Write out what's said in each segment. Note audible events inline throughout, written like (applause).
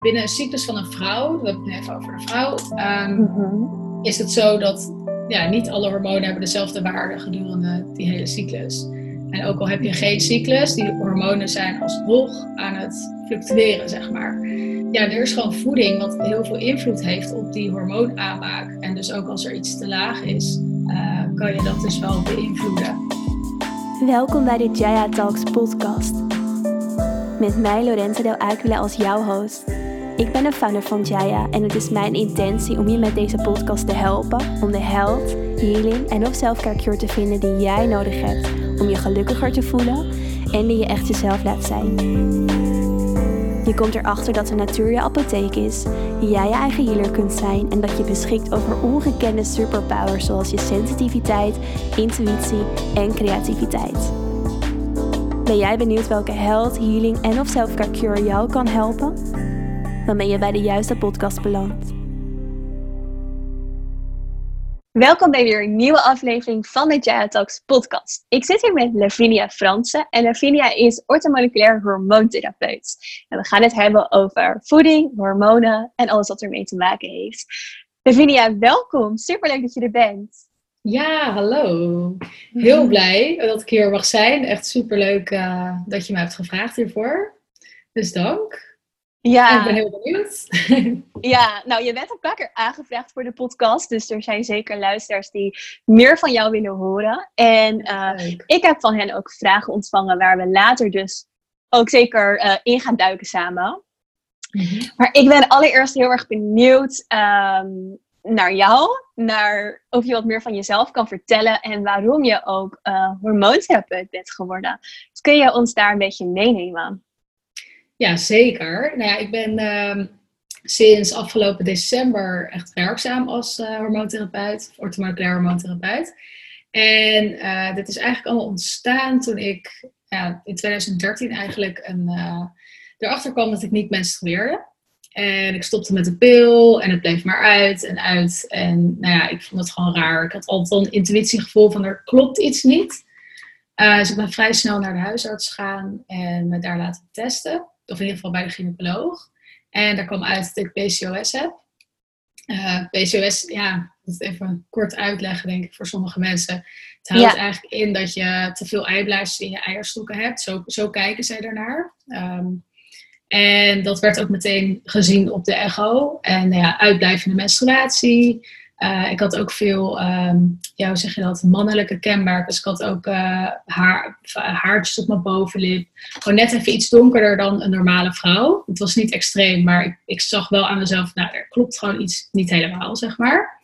Binnen een cyclus van een vrouw, we hebben het even over de vrouw, um, is het zo dat ja, niet alle hormonen hebben dezelfde waarde gedurende die hele cyclus. En ook al heb je geen cyclus, die hormonen zijn alsnog aan het fluctueren, zeg maar. Ja, er is gewoon voeding wat heel veel invloed heeft op die hormoonaanmaak. En dus ook als er iets te laag is, uh, kan je dat dus wel beïnvloeden. Welkom bij de Jaya Talks podcast. Met mij Lorenzo Del Aquila als jouw host. Ik ben de founder van Jaya en het is mijn intentie om je met deze podcast te helpen om de health, healing en of self-care cure te vinden die jij nodig hebt om je gelukkiger te voelen en die je echt jezelf laat zijn. Je komt erachter dat de natuur je apotheek is, jij je eigen healer kunt zijn en dat je beschikt over ongekende superpowers zoals je sensitiviteit, intuïtie en creativiteit. Ben jij benieuwd welke health, healing en of self-care cure jou kan helpen? Dan ben je bij de juiste podcast beland. Welkom bij weer een nieuwe aflevering van de Jaya Talks podcast. Ik zit hier met Lavinia Fransen en Lavinia is orthomoleculair hormoontherapeut. En we gaan het hebben over voeding, hormonen en alles wat ermee te maken heeft. Lavinia, welkom. Superleuk dat je er bent. Ja, hallo. Heel (laughs) blij dat ik hier mag zijn. Echt superleuk uh, dat je me hebt gevraagd hiervoor. Dus dank. Ja. Ik ben heel benieuwd. (laughs) Ja, nou je bent paar keer aangevraagd voor de podcast. Dus er zijn zeker luisteraars die meer van jou willen horen. En uh, ik heb van hen ook vragen ontvangen waar we later dus ook zeker uh, in gaan duiken samen. Mm -hmm. Maar ik ben allereerst heel erg benieuwd um, naar jou. Naar of je wat meer van jezelf kan vertellen. En waarom je ook uh, hormoontherapeut bent geworden. Dus kun je ons daar een beetje meenemen? Ja, zeker. Nou ja, ik ben uh, sinds afgelopen december echt werkzaam als uh, hormoontherapeut, orthomoleculair hormoontherapeut. En uh, dit is eigenlijk allemaal ontstaan toen ik ja, in 2013 eigenlijk een, uh, erachter kwam dat ik niet menstrueerde. En ik stopte met de pil en het bleef maar uit en uit. En nou ja, ik vond het gewoon raar. Ik had altijd al een intuïtiegevoel van er klopt iets niet. dus ik ben vrij snel naar de huisarts gegaan en me daar laten testen of in ieder geval bij de gynaecoloog. En daar kwam uit dat ik PCOS heb. Uh, PCOS, ja, dat even kort uitleggen, denk ik, voor sommige mensen. Het houdt eigenlijk in dat je te veel eiblaasjes in je eierstokken hebt. Zo, zo kijken zij daarnaar. Um, en dat werd ook meteen gezien op de echo. En nou ja, uitblijvende menstruatie, uh, ik had ook veel, um, ja, hoe zeg je dat, mannelijke kenmerken. Dus ik had ook uh, haar, haartjes op mijn bovenlip. Gewoon net even iets donkerder dan een normale vrouw. Het was niet extreem, maar ik, ik zag wel aan mezelf, nou, er klopt gewoon iets niet helemaal, zeg maar.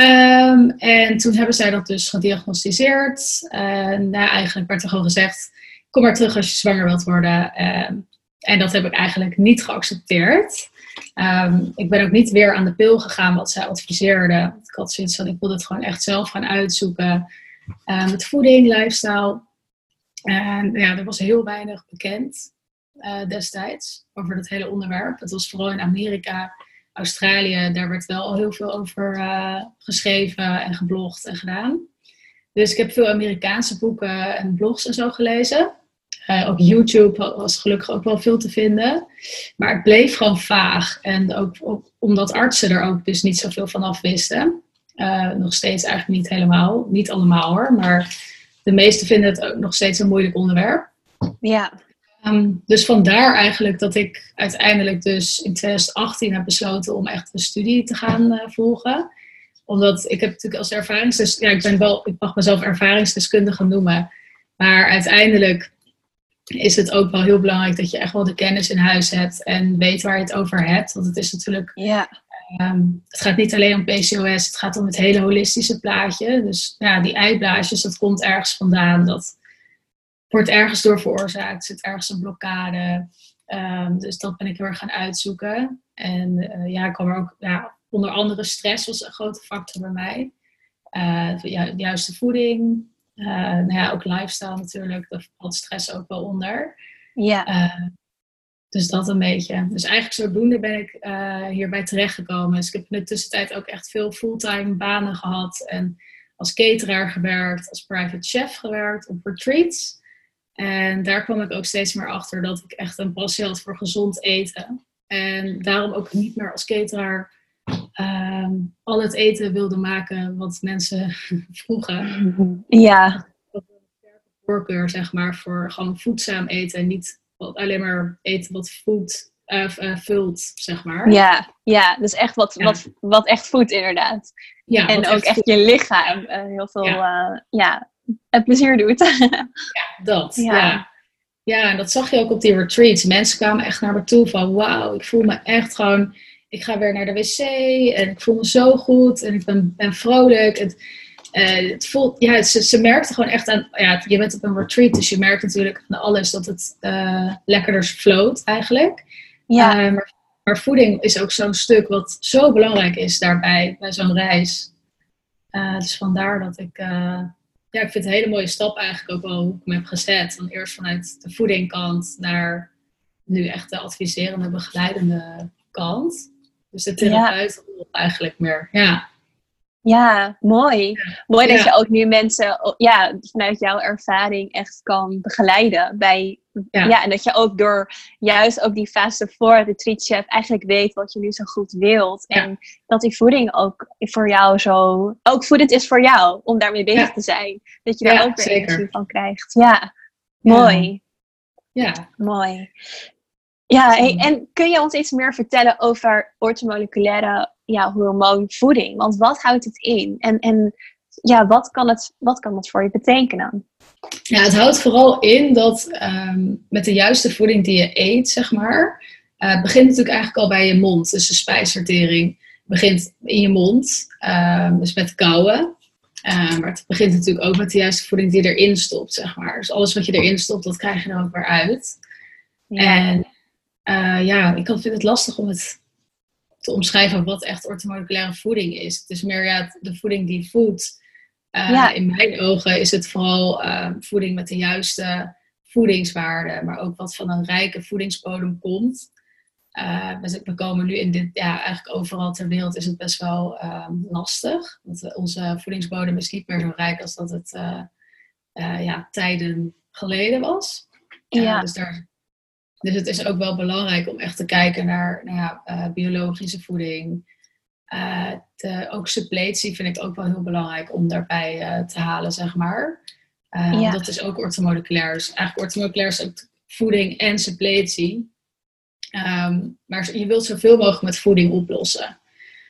Um, en toen hebben zij dat dus gediagnosticeerd. Nou, eigenlijk werd er gewoon gezegd, kom maar terug als je zwanger wilt worden. Um, en dat heb ik eigenlijk niet geaccepteerd. Um, ik ben ook niet weer aan de pil gegaan wat zij adviseerde. Ik had zoiets van, ik wil het gewoon echt zelf gaan uitzoeken. Uh, met voeding, lifestyle. En ja, er was heel weinig bekend uh, destijds over dat hele onderwerp. Het was vooral in Amerika, Australië, daar werd wel al heel veel over uh, geschreven en geblogd en gedaan. Dus ik heb veel Amerikaanse boeken en blogs en zo gelezen. Uh, op YouTube was gelukkig ook wel veel te vinden. Maar het bleef gewoon vaag. En ook, omdat artsen er ook dus niet zoveel van af wisten. Uh, nog steeds eigenlijk niet helemaal. Niet allemaal hoor. Maar de meesten vinden het ook nog steeds een moeilijk onderwerp. Ja. Um, dus vandaar eigenlijk dat ik uiteindelijk dus in 2018 heb besloten om echt een studie te gaan uh, volgen. Omdat ik heb natuurlijk als ervaringsdeskundige, ja ik ben wel, ik mag mezelf ervaringsdeskundige noemen. Maar uiteindelijk is het ook wel heel belangrijk dat je echt wel de kennis in huis hebt en weet waar je het over hebt. Want het is natuurlijk. Ja. Um, het gaat niet alleen om PCOS, het gaat om het hele holistische plaatje. Dus ja, die eiblaasjes, dat komt ergens vandaan. Dat wordt ergens door veroorzaakt, zit ergens een blokkade. Um, dus dat ben ik heel erg gaan uitzoeken. En uh, ja, ik kwam er ook, ja, onder andere stress was een grote factor bij mij. Uh, de juiste voeding, uh, nou ja, ook lifestyle natuurlijk, daar valt stress ook wel onder. Ja. Uh, dus dat een beetje. Dus eigenlijk zodoende ben ik uh, hierbij terechtgekomen. Dus ik heb in de tussentijd ook echt veel fulltime banen gehad. En als cateraar gewerkt, als private chef gewerkt op retreats. En daar kwam ik ook steeds meer achter dat ik echt een passie had voor gezond eten. En daarom ook niet meer als cateraar ehm, al het eten wilde maken wat mensen (laughs) vroegen. Ja. Voorkeur, zeg maar, voor gewoon voedzaam eten. En niet alleen maar eten wat voedt uh, vult, zeg maar. Ja, ja dus echt wat, Wat, wat echt voedt, inderdaad. Ja, en ook echt, je lichaam uh, heel veel ja. ja. het plezier doet. (laughs) ja, dat. Ja. ja. en dat zag je ook op die retreats. Mensen kwamen echt naar me toe van wauw, ik voel me echt gewoon. Ik ga weer naar de wc en ik voel me zo goed en ik ben, ben vrolijk. Het, uh, het voelt, ja, ze, ze merkte gewoon echt aan, ja, je bent op een retreat, dus je merkt natuurlijk aan alles dat het uh, lekkerder float eigenlijk. Ja. Uh, maar, maar, voeding is ook zo'n stuk wat zo belangrijk is daarbij, bij zo'n reis. dus vandaar dat ik, ja, ik vind het een hele mooie stap eigenlijk ook wel hoe ik me heb gezet. Eerst vanuit de voedingkant naar nu echt de adviserende, begeleidende kant. Dus de therapeut ja. eigenlijk meer, ja. Ja, mooi. Mooi dat je ook nu mensen ja, vanuit jouw ervaring echt kan begeleiden. Bij, ja. en dat je ook door juist ook die fase voor de treatchef eigenlijk weet wat je nu zo goed wilt. En dat die voeding ook voor jou zo, ook voedend is voor jou om daarmee bezig te zijn. Dat je daar ook weer energie van krijgt. Ja, mooi. Ja. Mooi. Ja, en kun je ons iets meer vertellen over ortomoleculaire ja, hormoonvoeding? Want wat houdt het in? En, en ja, wat kan, het, wat kan het voor je betekenen? Ja, het houdt vooral in dat ehm, met de juiste voeding die je eet, zeg maar, uh, begint natuurlijk eigenlijk al bij je mond. Dus de spijsvertering begint in je mond, uh, dus met kauwen. Uh, maar het begint natuurlijk ook met de juiste voeding die je erin stopt, zeg maar. Dus alles wat je erin stopt, dat krijg je dan ook weer uit. Ja. En uh, ja, ik vind het lastig om het te omschrijven wat echt orthomoleculaire voeding is. Het is meer ja, de voeding die voedt. Uh, In mijn ogen is het vooral uh, voeding met de juiste voedingswaarden, maar ook wat van een rijke voedingsbodem komt. dus we komen nu in dit, ja, eigenlijk overal ter wereld is het best wel ehm, lastig. Want onze voedingsbodem is niet meer zo rijk als dat het ja, tijden geleden was. Ja. dus daar dus het is ook wel belangrijk om echt te kijken naar nou ja, uh, biologische voeding. Uh, de, ook suppletie vind ik ook wel heel belangrijk om daarbij uh, te halen, zeg maar. Ja. Dat is ook orthomoleculair. Dus eigenlijk orthomoleculair is ook voeding en suppletie. Um, maar je wilt zoveel mogelijk met voeding oplossen.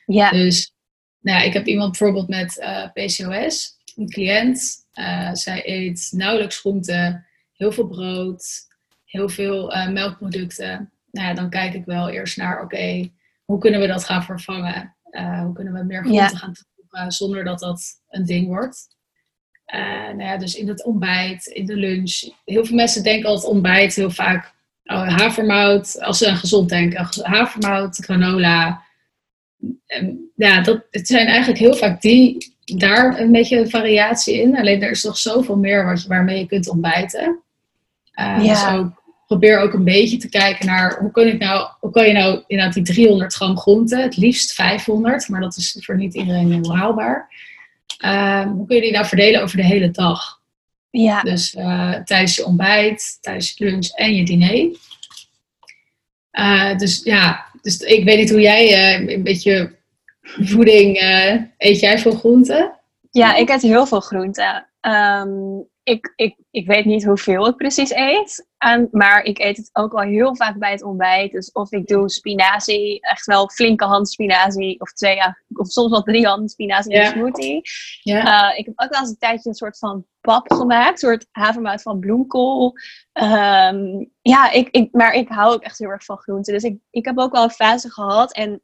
Ja. Dus nou ja, ik heb iemand bijvoorbeeld met PCOS, een cliënt. zij eet nauwelijks groenten, heel veel brood, heel veel uh, melkproducten. Nou ja, dan kijk ik wel eerst naar, oké, hoe kunnen we dat gaan vervangen? Uh, hoe kunnen we meer groenten gaan toevoegen zonder dat dat een ding wordt? Uh, nou ja, dus in het ontbijt, in de lunch. Heel veel mensen denken altijd ontbijt heel vaak oh, havermout, als ze aan gezond denken. Havermout, granola. En, ja, dat, het zijn eigenlijk heel vaak die, daar een beetje variatie in. Alleen er is nog zoveel meer wat waarmee je kunt ontbijten. Uh, ja. Dus ook probeer ook een beetje te kijken naar hoe, kun ik nou, hoe kan je nou inderdaad die 300 gram groente, het liefst 500, maar dat is voor niet iedereen heel haalbaar. Ehm, hoe kun je die nou verdelen over de hele dag? Ja. Dus uh, tijdens je ontbijt, tijdens je lunch en je diner. Uh, dus ja, dus ik weet niet hoe jij uh, een beetje voeding, eet jij veel groenten? Ja, ik eet heel veel groenten. Um, ik, ik, ik weet niet hoeveel ik precies eet. Maar ik eet het ook wel heel vaak bij het ontbijt. Dus of ik doe spinazie, echt wel flinke hand spinazie. Of twee, of soms wel drie handen spinazie in een smoothie. Ja. Uh, ik heb ook wel eens een tijdje een soort van pap gemaakt. Een soort havermout van bloemkool. Um, ja, ik, ik, maar ik hou ook echt heel erg van groenten. Dus ik, ik heb ook wel een fase gehad. En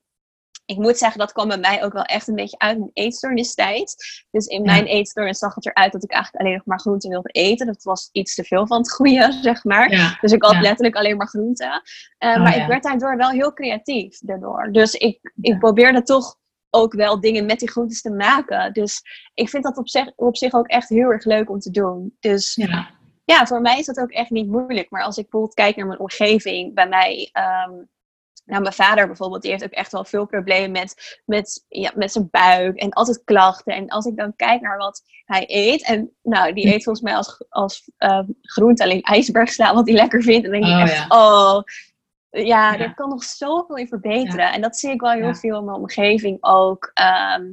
ik moet zeggen, dat kwam bij mij ook wel echt een beetje uit mijn eetstoornistijd. Dus in mijn eetstoornis zag het eruit dat ik eigenlijk alleen nog maar groenten wilde eten. Dat was iets te veel van het goede, (laughs) zeg maar. Dus ik had letterlijk alleen maar groenten. Uh, maar ik werd daardoor wel heel creatief daardoor. Dus ik, ik probeerde toch ook wel dingen met die groentes te maken. Dus ik vind dat op zich, op zich ook echt heel erg leuk om te doen. Dus ja. ja, voor mij is dat ook echt niet moeilijk. Maar als ik bijvoorbeeld kijk naar mijn omgeving, bij mij... Um, nou, mijn vader bijvoorbeeld, die heeft ook echt wel veel problemen met, met, ja, met zijn buik en altijd klachten. En als ik dan kijk naar wat hij eet, en nou, die eet volgens mij als, als uh, groente alleen ijsbergsla, wat hij lekker vindt. En dan denk ik oh, echt, oh, ja, er kan nog zoveel in verbeteren. En dat zie ik wel heel veel in mijn omgeving ook. Ehm,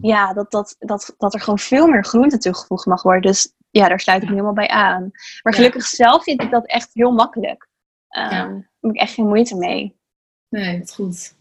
ja, dat, dat, dat, dat er gewoon veel meer groente toegevoegd mag worden. Dus ja, daar sluit ik me helemaal bij aan. Maar gelukkig zelf vind ik dat echt heel makkelijk. Um, Daar heb ik echt geen moeite mee. Nee, dat is goed.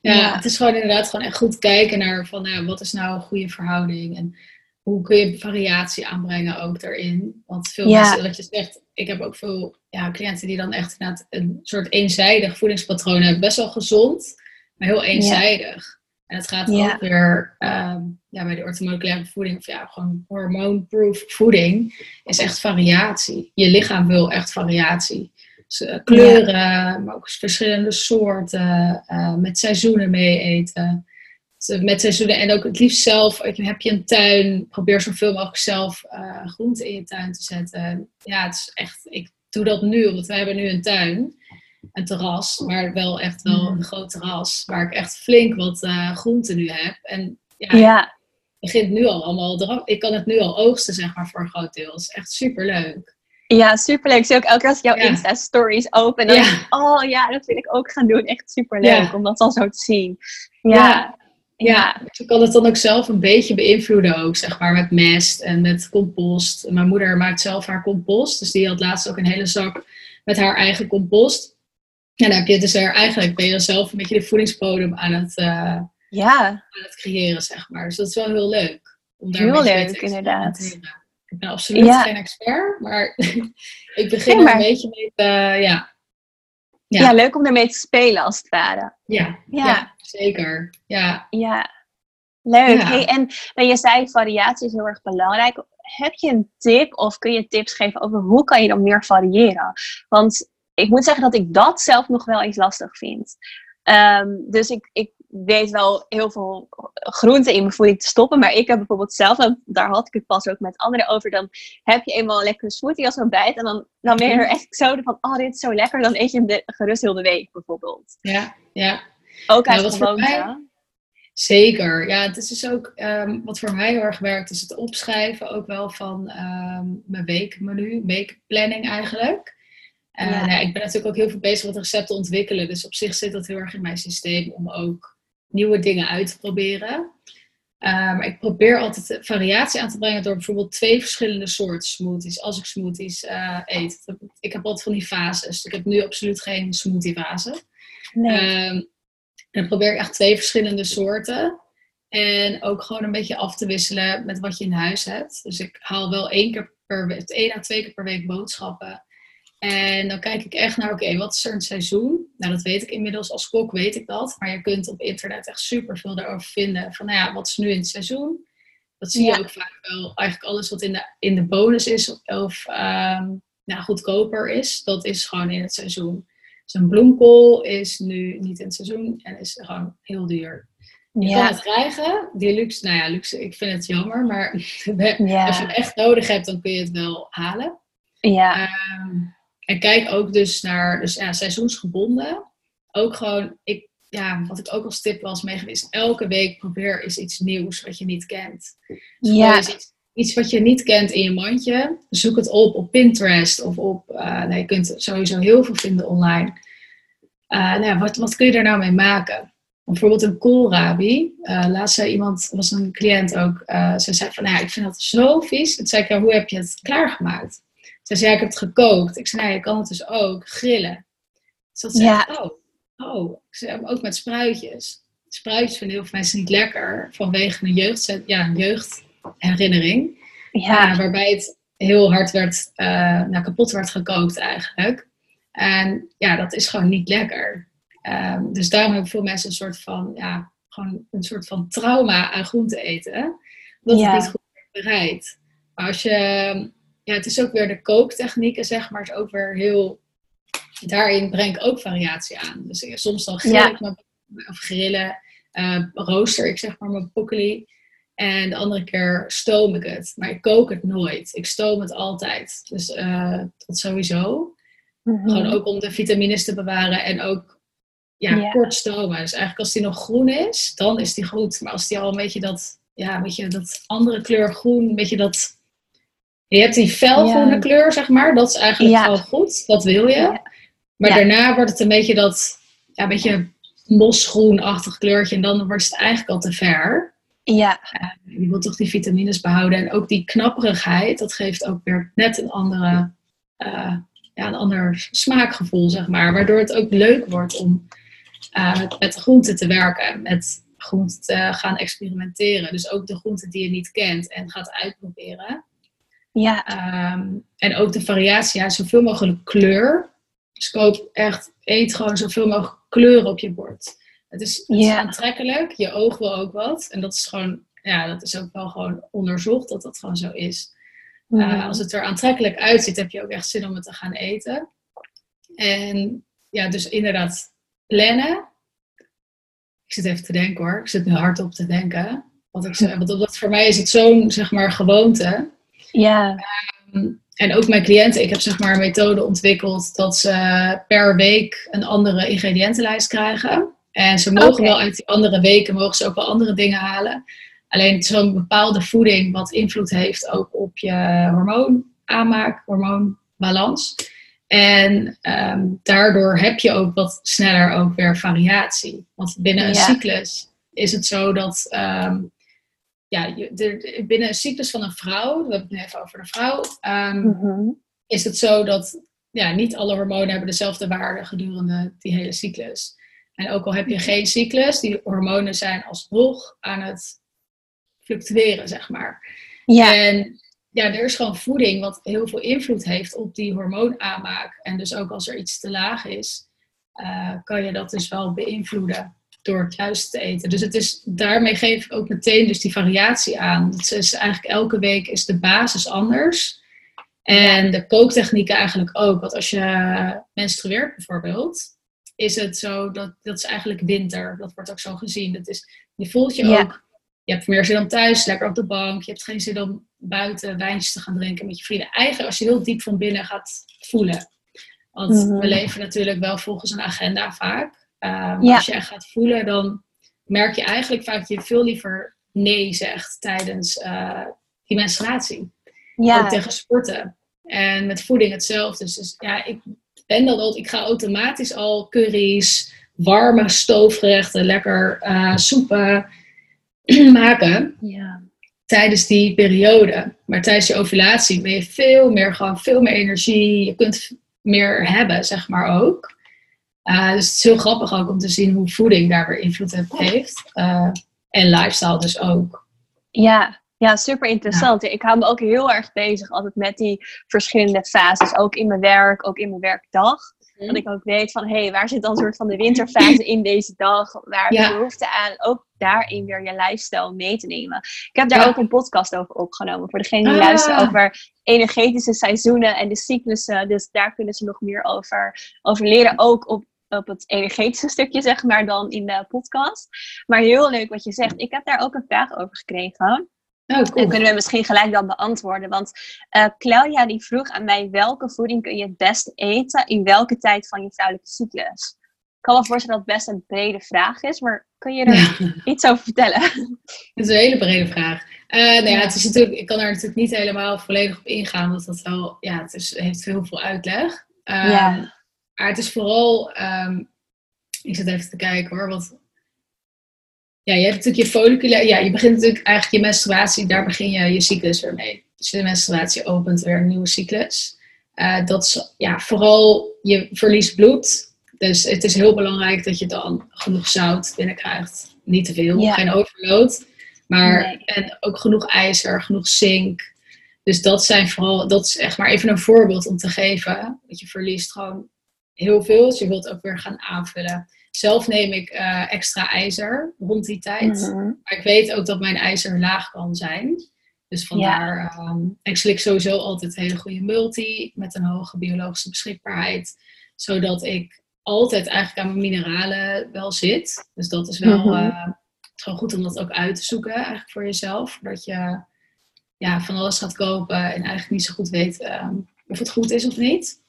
Ja, het is gewoon inderdaad gewoon echt goed kijken naar van, nou, wat is nou een goede verhouding en hoe kun je variatie aanbrengen ook daarin. Want veel mensen, wat je zegt, ik heb ook veel ja, cliënten die dan echt inderdaad een soort eenzijdig voedingspatroon hebben. Best wel gezond, maar heel eenzijdig. En het gaat ook weer ehm, ja, bij de orthomoleculaire voeding, of ja, gewoon hormoonproof voeding, is echt variatie. Je lichaam wil echt variatie. Eh, kleuren, maar ook verschillende soorten, uh, met seizoenen mee eten. Dus, met seizoenen en ook het liefst zelf, heb je een tuin, probeer zoveel mogelijk zelf uh, groenten in je tuin te zetten. Ja, het is echt, ik doe dat nu, omdat wij hebben nu een tuin een terras, maar wel echt wel mm. een groot terras, waar ik echt flink wat uh, groenten nu heb. En ja, ja. ik begint nu al allemaal, ik kan het nu al oogsten, zeg maar, voor een groot deel. Dat is echt super leuk. Ja, superleuk. Zie ook elke keer als ik jouw Insta-stories open. Dan denk ik, oh ja, dat wil ik ook gaan doen. Echt superleuk om dat dan zo te zien. Ja. Ja. ik kan het dan ook zelf een beetje beïnvloeden ook, zeg maar, met mest en met compost. Mijn moeder maakt zelf haar compost, dus die had laatst ook een hele zak met haar eigen compost. En dan heb je dus er eigenlijk, ben je zelf een beetje de voedingsbodem aan het, uh, ja. aan het creëren, zeg maar. Dus dat is wel heel leuk. Om daar heel leuk, inderdaad. Ik ben absoluut geen expert, maar (laughs) ik begin er een beetje mee te, ja. ja. Ja. leuk om ermee te spelen als het ware. Ja, ja. zeker. Ja. ja. Leuk. Hey, en, en je zei variatie is heel erg belangrijk. Heb je een tip of kun je tips geven over hoe kan je dan meer variëren? Want ik moet zeggen dat ik dat zelf nog wel eens lastig vind. Ehm, dus ik, ik weet wel heel veel groenten in mijn voeding te stoppen. Maar ik heb bijvoorbeeld zelf, en daar had ik het pas ook met anderen over. Dan heb je eenmaal een lekkere smoothie als ontbijt. En dan, dan ben je er echt zo van, oh dit is zo lekker. Dan eet je hem gerust heel de week bijvoorbeeld. Ja, ja. Ook uit nou, gewoonte. Zeker. Ja, het is dus ook um, wat voor mij heel erg werkt, is het opschrijven ook wel van um, mijn weekmenu, weekplanning eigenlijk. Uh, ja. nou, ik ben natuurlijk ook heel veel bezig met recepten ontwikkelen. Dus op zich zit dat heel erg in mijn systeem om ook nieuwe dingen uit te proberen. Uh, maar ik probeer altijd variatie aan te brengen door bijvoorbeeld twee verschillende soorten smoothies. Als ik smoothies uh, eet. Ik heb altijd van die fases. Ik heb nu absoluut geen smoothie fase. Nee. Um, en dan probeer ik echt twee verschillende soorten. En ook gewoon een beetje af te wisselen met wat je in huis hebt. Dus ik haal wel één keer per week, één à twee keer per week boodschappen. En dan kijk ik echt naar, oké, wat is er een seizoen? Nou, dat weet ik inmiddels. Als kok weet ik dat. Maar je kunt op internet echt super veel daarover vinden. Van, nou ja, wat is nu in het seizoen? Dat zie je ook vaak wel. Eigenlijk alles wat in de, in de bonus is of um, nou, goedkoper is, dat is gewoon in het seizoen. Dus een bloemkool is nu niet in het seizoen en is gewoon heel duur. Je ja. kan het krijgen. Die luxe, nou ja, luxe, ik vind het jammer. Maar (laughs) als je het echt nodig hebt, dan kun je het wel halen. Ja. Um, en kijk ook dus naar, dus ja, seizoensgebonden. Ook gewoon, ik, ja, wat ik ook als tip was meegeweest, elke week probeer eens iets nieuws wat je niet kent. Dus ja. Iets, iets, wat je niet kent in je mandje, zoek het op op Pinterest of op, uh, nee, je kunt sowieso heel veel vinden online. Uh, nou, wat, wat kun je daar nou mee maken? Bijvoorbeeld een koolrabi. Uh, laatst zei iemand, was een cliënt ook, ze zei van, nou, ik vind dat zo vies. Toen zei ik, ja, hoe heb je het klaargemaakt? Ze zei, ik heb het gekookt. Ik zei, nee, je kan het dus ook grillen. Dus dat zei, ja. oh, oh. Ik zei, ook met spruitjes. Spruitjes vinden heel veel mensen niet lekker vanwege een, jeugd, ja, een jeugdherinnering. Ja. Uh, waarbij het heel hard werd, uh, nou, kapot werd gekookt eigenlijk. En ja, dat is gewoon niet lekker. Um, dus daarom hebben veel mensen een soort van, ja, gewoon een soort van trauma aan groente eten. Omdat ja. het niet goed bereid. Maar als je ja, het is ook weer de kooktechnieken, zeg maar, is ook weer heel. Daarin breng ik ook variatie aan. Dus eh, soms dan grill ik mijn, of grillen, uh, rooster ik zeg maar mijn broccoli. En de andere keer stoom ik het. Maar ik kook het nooit. Ik stoom het altijd. Dus uh, dat sowieso. Mhm. Gewoon ook om de vitamines te bewaren en ook ja, kort stomen. Dus eigenlijk als die nog groen is, dan is die goed. Maar als die al een beetje dat, ja, een beetje dat andere kleur groen, een beetje dat je hebt die felgroene kleur, zeg maar. Dat is eigenlijk wel goed. Dat wil je. Maar daarna wordt het een beetje dat, ja, een beetje mosgroenachtig kleurtje. En dan wordt het eigenlijk al te ver. Ja. Uh, je wilt toch die vitamines behouden. En ook die knapperigheid, dat geeft ook weer net een andere, uh, ja, een ander smaakgevoel, zeg maar. Waardoor het ook leuk wordt om uh, met, met groenten te werken. Met groenten te gaan experimenteren. Dus ook de groenten die je niet kent en gaat uitproberen. Ja. Um, en ook de variatie, ja, zoveel mogelijk kleur. Dus koop echt, eet gewoon zoveel mogelijk kleur op je bord. Het is, het is aantrekkelijk, je oog wil ook wat. En dat is gewoon, ja, dat is ook wel gewoon onderzocht dat dat gewoon zo is. Mm. Uh, als het er aantrekkelijk uitziet, heb je ook echt zin om het te gaan eten. En ja, dus inderdaad plannen. Ik zit even te denken hoor. Ik zit nu hardop te denken. Wat ik, want dat, voor mij is het zo'n, zeg maar, gewoonte. Ja. Um, en ook mijn cliënten, ik heb zeg maar een methode ontwikkeld dat ze per week een andere ingrediëntenlijst krijgen. En ze mogen wel uit die andere weken, mogen ze ook wel andere dingen halen. Alleen zo'n bepaalde voeding wat invloed heeft ook op je hormoonaanmaak, hormoonbalans. En um, daardoor heb je ook wat sneller ook weer variatie. Want binnen een cyclus is het zo dat um, ja, je, binnen een cyclus van een vrouw, we hebben het nu even over de vrouw, um, mm-hmm. is het zo dat ja, niet alle hormonen hebben dezelfde waarde gedurende die hele cyclus. En ook al heb je geen cyclus, die hormonen zijn alsnog aan het fluctueren, zeg maar. Ja. En ja, er is gewoon voeding wat heel veel invloed heeft op die hormoonaanmaak. En dus ook als er iets te laag is, uh, kan je dat dus wel beïnvloeden door het juist te eten. Dus het is, daarmee geef ik ook meteen dus die variatie aan. Het is eigenlijk elke week is de basis anders. En de kooktechnieken eigenlijk ook. Want als je menstrueert bijvoorbeeld, is het zo dat dat is eigenlijk winter. Dat wordt ook zo gezien. Dat is, je voelt je ook, je hebt meer zin om thuis, lekker op de bank. Je hebt geen zin om buiten wijntjes te gaan drinken met je vrienden. Eigenlijk als je heel diep van binnen gaat voelen. Want we mhm. leven natuurlijk wel volgens een agenda vaak. Um, Als je echt gaat voelen, dan merk je eigenlijk vaak dat je veel liever nee zegt tijdens uh, die menstruatie. Ja. Ook tegen sporten. En met voeding hetzelfde. Dus, dus ja, ik ben dat. Ik ga automatisch al curry's, warme stoofgerechten, lekker uh, soepen (clears throat) maken. Ja. Tijdens die periode. Maar tijdens je ovulatie ben je veel meer, gewoon veel meer energie. Je kunt meer hebben, zeg maar ook. Uh, dus het is heel grappig ook om te zien hoe voeding daar weer invloed op heeft. Uh, en lifestyle dus ook. Ja, ja super interessant. Ik hou me ook heel erg bezig altijd met die verschillende fases. Ook in mijn werk, ook in mijn werkdag. Mm. Dat ik ook weet van, hé, hey, waar zit dan een soort van de winterfase in deze dag? Waar heb je behoefte aan? Ook daarin weer je lifestyle mee te nemen. Ik heb daar ook een podcast over opgenomen. Voor degene die ah. luisteren over energetische seizoenen en de cyclussen. Dus daar kunnen ze nog meer over, over leren. Ook op op het energetische stukje, zeg maar, dan in de podcast. Maar heel leuk wat je zegt. Ik heb daar ook een vraag over gekregen. Oh, cool. En kunnen we misschien gelijk dan beantwoorden. Want uh, Claudia die vroeg aan mij welke voeding kun je het beste eten in welke tijd van je vrouwelijke cyclus? Ik kan me voorstellen dat het best een brede vraag is, maar kun je er (laughs) iets over vertellen? Het is een hele brede vraag. Uh, nou ja, het is natuurlijk, ik kan er natuurlijk niet helemaal volledig op ingaan, want dat wel, ja, het is, heeft heel veel uitleg. Uh, ja. Maar het is vooral, um, ik zit even te kijken hoor, wat... Ja, je hebt natuurlijk je folliculair, ja, je begint natuurlijk eigenlijk je menstruatie, daar begin je je cyclus weer mee. Dus de menstruatie opent weer een nieuwe cyclus. Uh, dat is ja, vooral je verliest bloed. Dus het is heel belangrijk dat je dan genoeg zout binnenkrijgt. Niet te veel, geen overload. Maar nee. en ook genoeg ijzer, genoeg zink. Dus dat zijn vooral, dat is echt maar even een voorbeeld om te geven. Dat je verliest gewoon heel veel. Dus je wilt ook weer gaan aanvullen. Zelf neem ik uh, extra ijzer rond die tijd. Mm -hmm. Maar ik weet ook dat mijn ijzer laag kan zijn. Dus vandaar, ja. um, ik slik sowieso altijd hele goede multi met een hoge biologische beschikbaarheid. Zodat ik altijd eigenlijk aan mijn mineralen wel zit. Dus dat is wel mm -hmm. uh, gewoon goed om dat ook uit te zoeken eigenlijk voor jezelf. Dat je ja, van alles gaat kopen en eigenlijk niet zo goed weet um, of het goed is of niet.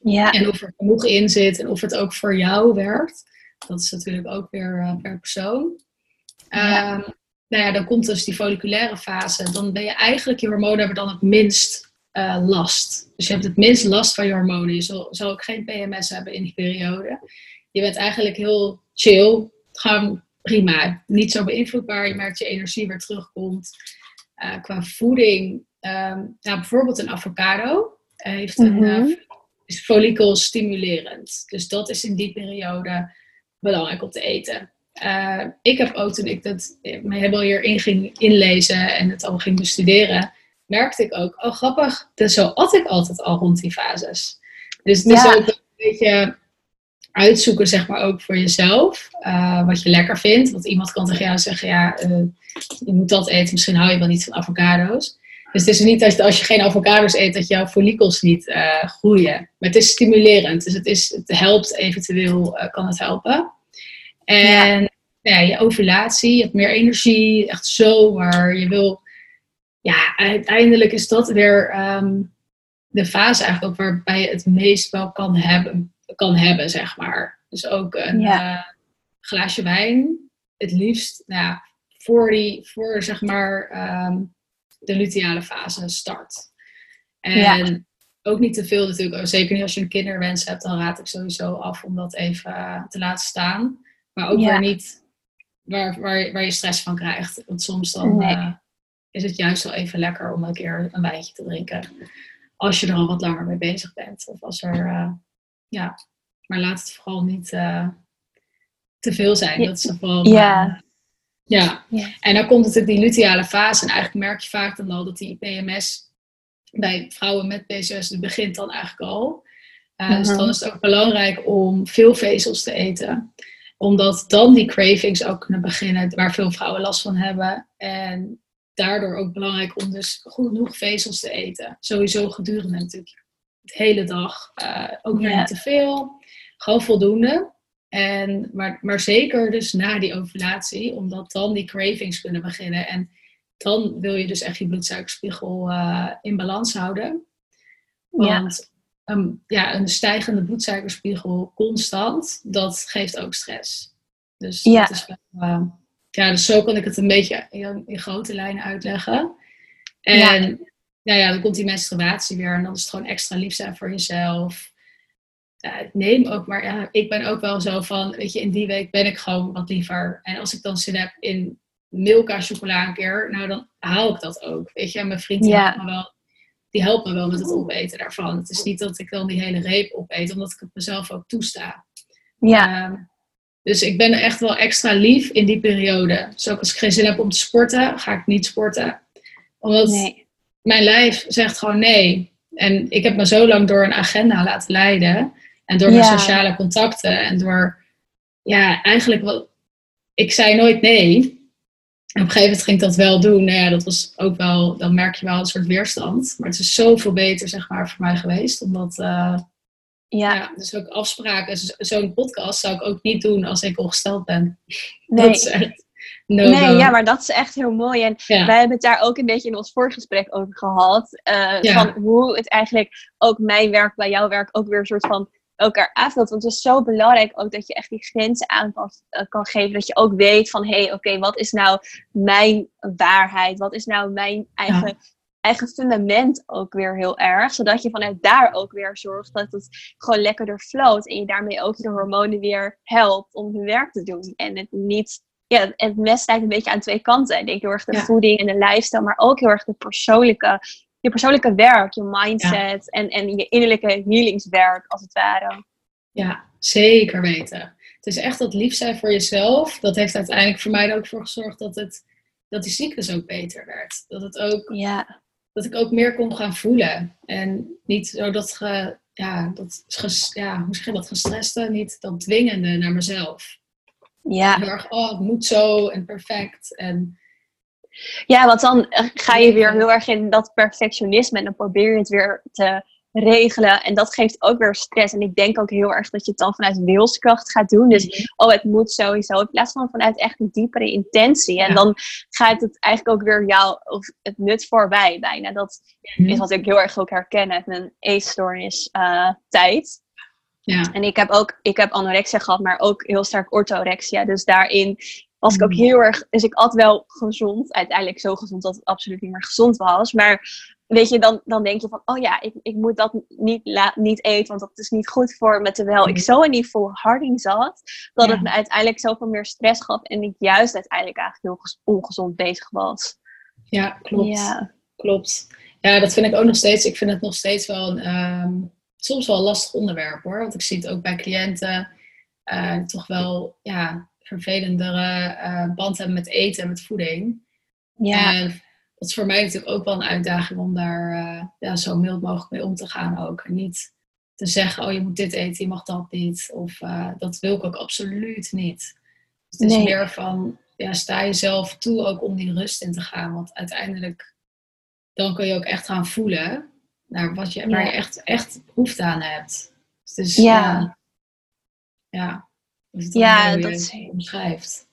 Ja. En of er genoeg in zit en of het ook voor jou werkt. Dat is natuurlijk ook weer uh, per persoon. Ja. Um, nou ja, dan komt dus die folliculaire fase. Dan ben je eigenlijk, je hormonen hebben dan het minst eh, last. Dus je hebt het minst last van je hormonen. Je zal, zal ook geen PMS hebben in die periode. Je bent eigenlijk heel chill. Gewoon prima. Niet zo beïnvloedbaar. Je merkt je energie weer terugkomt. Uh, qua voeding, um, nou, bijvoorbeeld een avocado heeft een, mm is follikelstimulerend. Dus dat is in die periode belangrijk om te eten. Uh, ik heb ook toen ik dat me helemaal hierin ging inlezen en het al ging bestuderen, merkte ik ook, oh grappig, dus zo at ik altijd al rond die fases. Dus het is ook een beetje uitzoeken, zeg maar, ook voor jezelf, uh, wat je lekker vindt. Want iemand kan tegen jou zeggen, ja, uh, je moet dat eten, misschien hou je wel niet van avocado's. Dus het is niet dat als je geen avocado's eet, dat jouw follicels niet uh, groeien. Maar het is stimulerend, dus het, is, het helpt eventueel, kan het helpen. En ja. ja. je ovulatie, je hebt meer energie, echt zomer. Je wil, ja, uiteindelijk is dat weer um, de fase eigenlijk ook waarbij je het meest wel kan hebben, kan hebben zeg maar. Dus ook een uh, glaasje wijn, het liefst nou, voor, die, voor zeg maar um, de luteale fase start. En ja. ook niet te veel natuurlijk, zeker niet als je een kinderwens hebt, dan raad ik sowieso af om dat even te laten staan. Maar ook ja. weer niet waar, waar, waar je stress van krijgt. Want soms dan nee. uh, is het juist wel even lekker om een keer een wijntje te drinken. Als je er al wat langer mee bezig bent. Of als er, uh, ja, maar laat het vooral niet uh, te veel zijn. Dat is vooral, ja. Ja. ja. En dan komt natuurlijk die luteale fase. En eigenlijk merk je vaak dan al dat die PMS bij vrouwen met PCOS begint dan eigenlijk al. Uh, -huh. Dus dan is het ook belangrijk om veel vezels te eten omdat dan die cravings ook kunnen beginnen, waar veel vrouwen last van hebben. En daardoor ook belangrijk om dus goed genoeg vezels te eten. Sowieso gedurende natuurlijk de hele dag. Uh, ook weer niet te veel. Gewoon voldoende. En, maar, maar zeker dus na die ovulatie, omdat dan die cravings kunnen beginnen. En dan wil je dus echt je bloedsuikerspiegel uh, in balans houden. Want een, ja, een stijgende bloedsuikerspiegel constant, dat geeft ook stress. Dus ja. dat is wel, uh, ja, dus zo kan ik het een beetje in, in grote lijnen uitleggen. En ja. Nou ja, dan komt die menstruatie weer en dan is het gewoon extra lief zijn voor jezelf. Ja, neem ook, maar ja, ik ben ook wel zo van, weet je, in die week ben ik gewoon wat liever. En als ik dan zin heb in Milka chocola een keer, nou dan haal ik dat ook. Weet je, en mijn vriend ja. me wel die helpt me wel met het opeten daarvan. Het is niet dat ik dan die hele reep opeet, omdat ik het mezelf ook toesta. Ja. Um, dus ik ben echt wel extra lief in die periode. Dus ook als ik geen zin heb om te sporten, ga ik niet sporten. Omdat nee. mijn lijf zegt gewoon nee. En ik heb me zo lang door een agenda laten leiden. En door ja. mijn sociale contacten. En door, ja, eigenlijk wel... Ik zei nooit nee op een gegeven moment ging ik dat wel doen. Nou ja, dat was ook wel, dan merk je wel een soort weerstand. Maar het is zoveel beter, zeg maar, voor mij geweest. Omdat, uh, ja. ja. dus ook afspraken. Zo'n podcast zou ik ook niet doen als ik ongesteld ben. (laughs) Nee. Dat is echt no nee, ja, maar dat is echt heel mooi. En ja. wij hebben het daar ook een beetje in ons voorgesprek over gehad. Uh, ja. Van hoe het eigenlijk ook mijn werk bij jouw werk ook weer een soort van elkaar aanvult. Want het is zo belangrijk ook dat je echt die grenzen aan kan, kan geven. Dat je ook weet van, hé, hey, oké, okay, wat is nou mijn waarheid? Wat is nou mijn eigen, ja. eigen fundament ook weer heel erg? Zodat je vanuit daar ook weer zorgt dat het gewoon lekkerder floot. En je daarmee ook de hormonen weer helpt om hun werk te doen. En het niet... Ja, het mes snijdt een beetje aan twee kanten. Ik denk heel erg de ja. voeding en de lifestyle, maar ook heel erg de persoonlijke je persoonlijke werk, je mindset ja. en, en je innerlijke healingswerk, als het ware. Ja, zeker weten. Het is echt dat lief zijn voor jezelf. Dat heeft uiteindelijk voor mij er ook voor gezorgd dat, het, dat die cyclus ook beter werd. Dat, het ook, ja. dat ik ook meer kon gaan voelen. En niet zo dat, ge, ja, dat, ges, ja, hoe zeg je dat, gestreste, niet dat dwingende naar mezelf. Ja. Heel erg, oh, het moet zo en perfect. En ja, want dan eh, ga je weer heel erg in dat perfectionisme en dan probeer je het weer te regelen. En dat geeft ook weer stress. En ik denk ook heel erg dat je het dan vanuit wilskracht gaat doen. Dus, mm-hmm. oh, het moet sowieso. In plaats van vanuit echt een diepere intentie. En ja. dan gaat het eigenlijk ook weer jou, of het nut voorbij bijna. Dat mm-hmm. is wat ik heel erg ook herken uit mijn eetstoornis uh, tijd. Ja. En ik heb ook, ik heb anorexia gehad, maar ook heel sterk orthorexia. Dus daarin was ik ook heel erg. Dus ik at wel gezond. Uiteindelijk zo gezond dat het absoluut niet meer gezond was. Maar weet je, dan, dan denk je van, oh ja, ik, ik moet dat niet, la, niet eten, want dat is niet goed voor me. Terwijl ik Mhm. zo in die volharding zat, dat Ja. het me uiteindelijk zoveel meer stress gaf en ik juist uiteindelijk eigenlijk heel ongezond bezig was. Ja, klopt. Ja, Klopt. Ja, dat vind ik ook nog steeds. Ik vind het nog steeds wel een, ehm, soms wel een lastig onderwerp hoor. Want ik zie het ook bij cliënten eh, toch wel ja, vervelendere eh, band hebben met eten en met voeding. ja, En dat is voor mij natuurlijk ook wel een uitdaging om daar eh, ja, zo mild mogelijk mee om te gaan ook. En niet te zeggen, oh je moet dit eten, je mag dat niet. Of eh, dat wil ik ook absoluut niet. Het is Nee. meer van, ja, sta jezelf toe ook om die rust in te gaan. Want uiteindelijk, dan kun je ook echt gaan voelen naar wat je, waar je echt, echt behoefte aan hebt. Dus Ja. ja, ja, dat is Ja, dat omschrijft.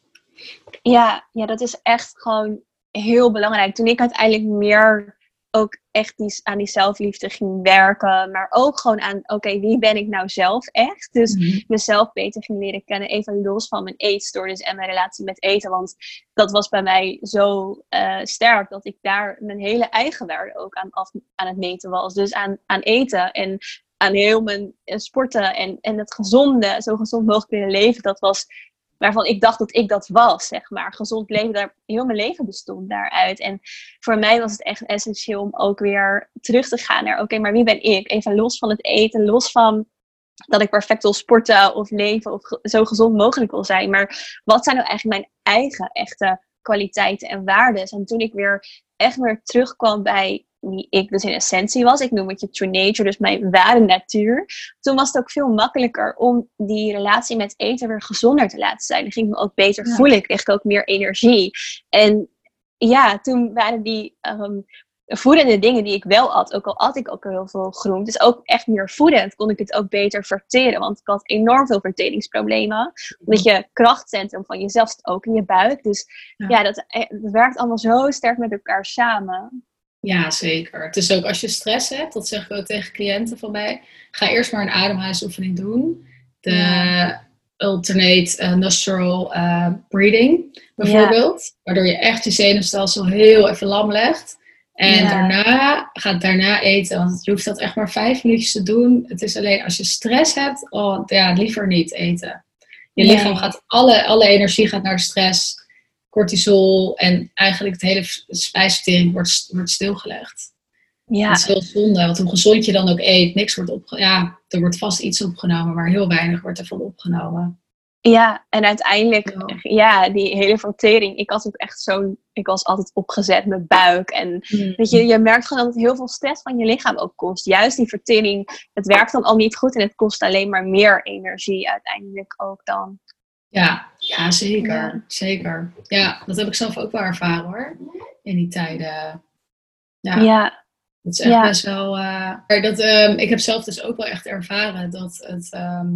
ja, ja, dat is echt gewoon heel belangrijk. Toen ik uiteindelijk meer ook echt die, aan die zelfliefde ging werken, maar ook gewoon aan, oké, wie ben ik nou zelf echt? Dus Mhm. mezelf beter ging leren kennen. Even los van mijn eetstoornis en mijn relatie met eten. Want dat was bij mij zo eh, sterk dat ik daar mijn hele eigen waarde ook aan, af, aan het meten was. Dus aan, aan eten en aan heel mijn eh, sporten en, en het gezonde, zo gezond mogelijk willen leven. Dat was waarvan ik dacht dat ik dat was, zeg maar. Gezond leven, daar, heel mijn leven bestond daaruit. En voor mij was het echt essentieel om ook weer terug te gaan naar, oké, maar wie ben ik? Even los van het eten, los van dat ik perfect wil sporten of leven of zo gezond mogelijk wil zijn. Maar wat zijn nou eigenlijk mijn eigen echte kwaliteiten en waarden? En toen ik weer echt weer terugkwam bij wie ik dus in essentie was, ik noem het je true nature, dus mijn ware natuur, toen was het ook veel makkelijker om die relatie met eten weer gezonder te laten zijn. Dan ging ik me ook beter Ja. voelen, ik kreeg ik ook meer energie. En ja, toen waren die ehm, voedende dingen die ik wel at, ook al at ik ook heel veel groente, dus ook echt meer voedend, kon ik het ook beter verteren. Want ik had enorm veel verteringsproblemen. Omdat je krachtcentrum van jezelf zit ook in je buik. Dus Ja. ja, dat, eh, dat werkt allemaal zo sterk met elkaar samen. Ja, zeker. Het is ook als je stress hebt, dat zeg ik ook tegen cliënten van mij, ga eerst maar een ademhalingsoefening doen. De Ja. alternate eh, nostril eh, breathing bijvoorbeeld. Waardoor je echt je zenuwstelsel heel even lam legt. En Ja. daarna, ga daarna eten. Want je hoeft dat echt maar vijf minuutjes te doen. Het is alleen als je stress hebt, oh, ja, liever niet eten. Je lichaam gaat, alle, alle energie gaat naar de stress, cortisol. En eigenlijk de hele spijsvertering wordt, wordt stilgelegd. Ja, Dat is heel zonde, want hoe gezond je dan ook eet, niks wordt opgenomen. Ja, er wordt vast iets opgenomen, maar heel weinig wordt ervan opgenomen. Ja, en uiteindelijk, Ja. ja, die hele vertering. Ik had ook echt zo'n, ik was altijd opgezet met buik. En weet je, je merkt gewoon dat het heel veel stress van je lichaam ook kost. Juist die vertering, het werkt dan al niet goed en het kost alleen maar meer energie uiteindelijk ook dan. Ja, ja zeker. Ja. Zeker. Ja, dat heb ik zelf ook wel ervaren hoor. In die tijden. Ja, Ja, dat is echt Ja. best wel. eh, dat, ehm, ik heb zelf dus ook wel echt ervaren dat het ehm,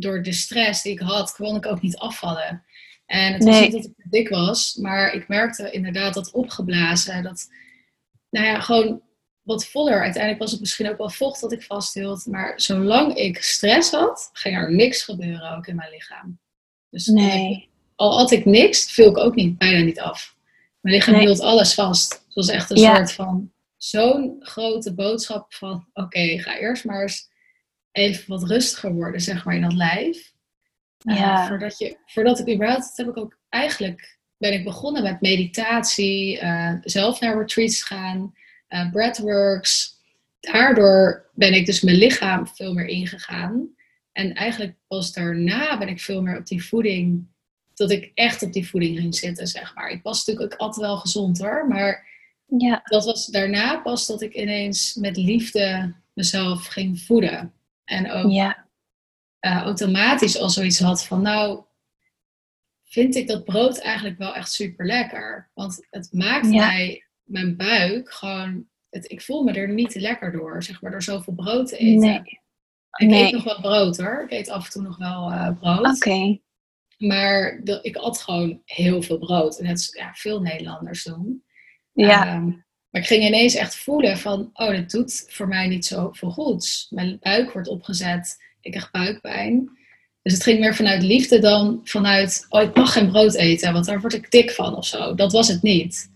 door de stress die ik had, kon ik ook niet afvallen. En het was niet dat ik te dik was, maar ik merkte inderdaad dat opgeblazen, dat, nou ja, gewoon wat voller. Uiteindelijk was het misschien ook wel vocht dat ik vasthield, maar zolang ik stress had, ging er niks gebeuren ook in mijn lichaam. Dus ik- nee. al had ik niks, viel ik ook niet, bijna niet af. Mijn lichaam Nee. hield alles vast. Het was echt een Ja. soort van zo'n grote boodschap van oké, ga eerst maar eens even wat rustiger worden, zeg maar, in dat lijf. Eh, Ja. voordat, je, voordat ik überhaupt, dat heb ik ook eigenlijk, ben ik begonnen met meditatie, eh, zelf naar retreats gaan, eh breathworks. Daardoor ben ik dus mijn lichaam veel meer ingegaan. En eigenlijk pas daarna ben ik veel meer op die voeding, dat ik echt op die voeding ging zitten, zeg maar. Ik was natuurlijk ook altijd wel gezond hoor, maar Ja, dat was daarna pas dat ik ineens met liefde mezelf ging voeden. En ook ja, eh, automatisch al zoiets had van, nou, vind ik dat brood eigenlijk wel echt super lekker. Want het maakt Ja. mij, mijn buik, gewoon, het, ik voel me er niet lekker door, zeg maar, door zoveel brood te eten. nee. Ik Nee. eet nog wel brood hoor, ik eet af en toe nog wel eh, brood. Oké, Maar de- ik at gewoon heel veel brood. En net als ja, veel Nederlanders doen. ja, Ehm, maar ik ging ineens echt voelen van, oh, dit doet voor mij niet zo veel goeds. Mijn buik wordt opgezet, ik krijg buikpijn. Dus het ging meer vanuit liefde dan vanuit, oh, ik mag geen brood eten, want daar word ik dik van of zo. Dat was het niet.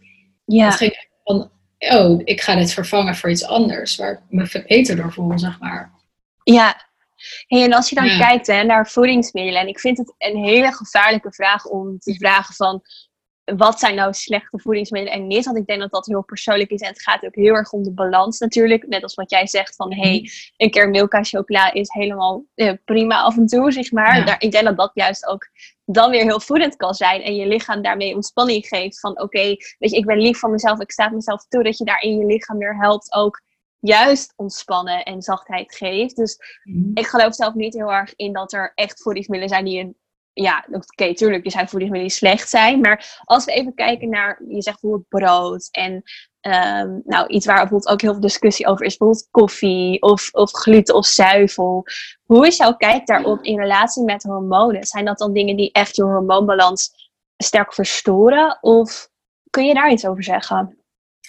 ja, Het ging van, oh, ik ga dit vervangen voor iets anders, waar ik me beter door voel, zeg maar. Ja, Hey, en als je dan Ja. kijkt hè, naar voedingsmiddelen, en ik vind het een hele gevaarlijke vraag om te vragen van wat zijn nou slechte voedingsmiddelen en niet, want ik denk dat dat heel persoonlijk is en het gaat ook heel erg om de balans natuurlijk, net als wat jij zegt van hey, een keer Milka chocola is helemaal eh, prima af en toe, zeg maar. Ja. Daar, ik denk dat dat juist ook dan weer heel voedend kan zijn en je lichaam daarmee ontspanning geeft van oké, weet je, ik ben lief voor mezelf, ik sta mezelf toe, dat je daarin je lichaam weer helpt ook juist ontspannen en zachtheid geeft. Dus ik geloof zelf niet heel erg in dat er echt voedingsmiddelen zijn die een. Ja, oké, tuurlijk, er zijn voedingsmiddelen die slecht zijn. Maar als we even kijken naar, je zegt bijvoorbeeld brood. En ehm, nou, iets waar bijvoorbeeld ook heel veel discussie over is, bijvoorbeeld koffie of, of gluten of zuivel. Hoe is jouw kijk daarop in relatie met hormonen? Zijn dat dan dingen die echt je hormoonbalans sterk verstoren? Of kun je daar iets over zeggen?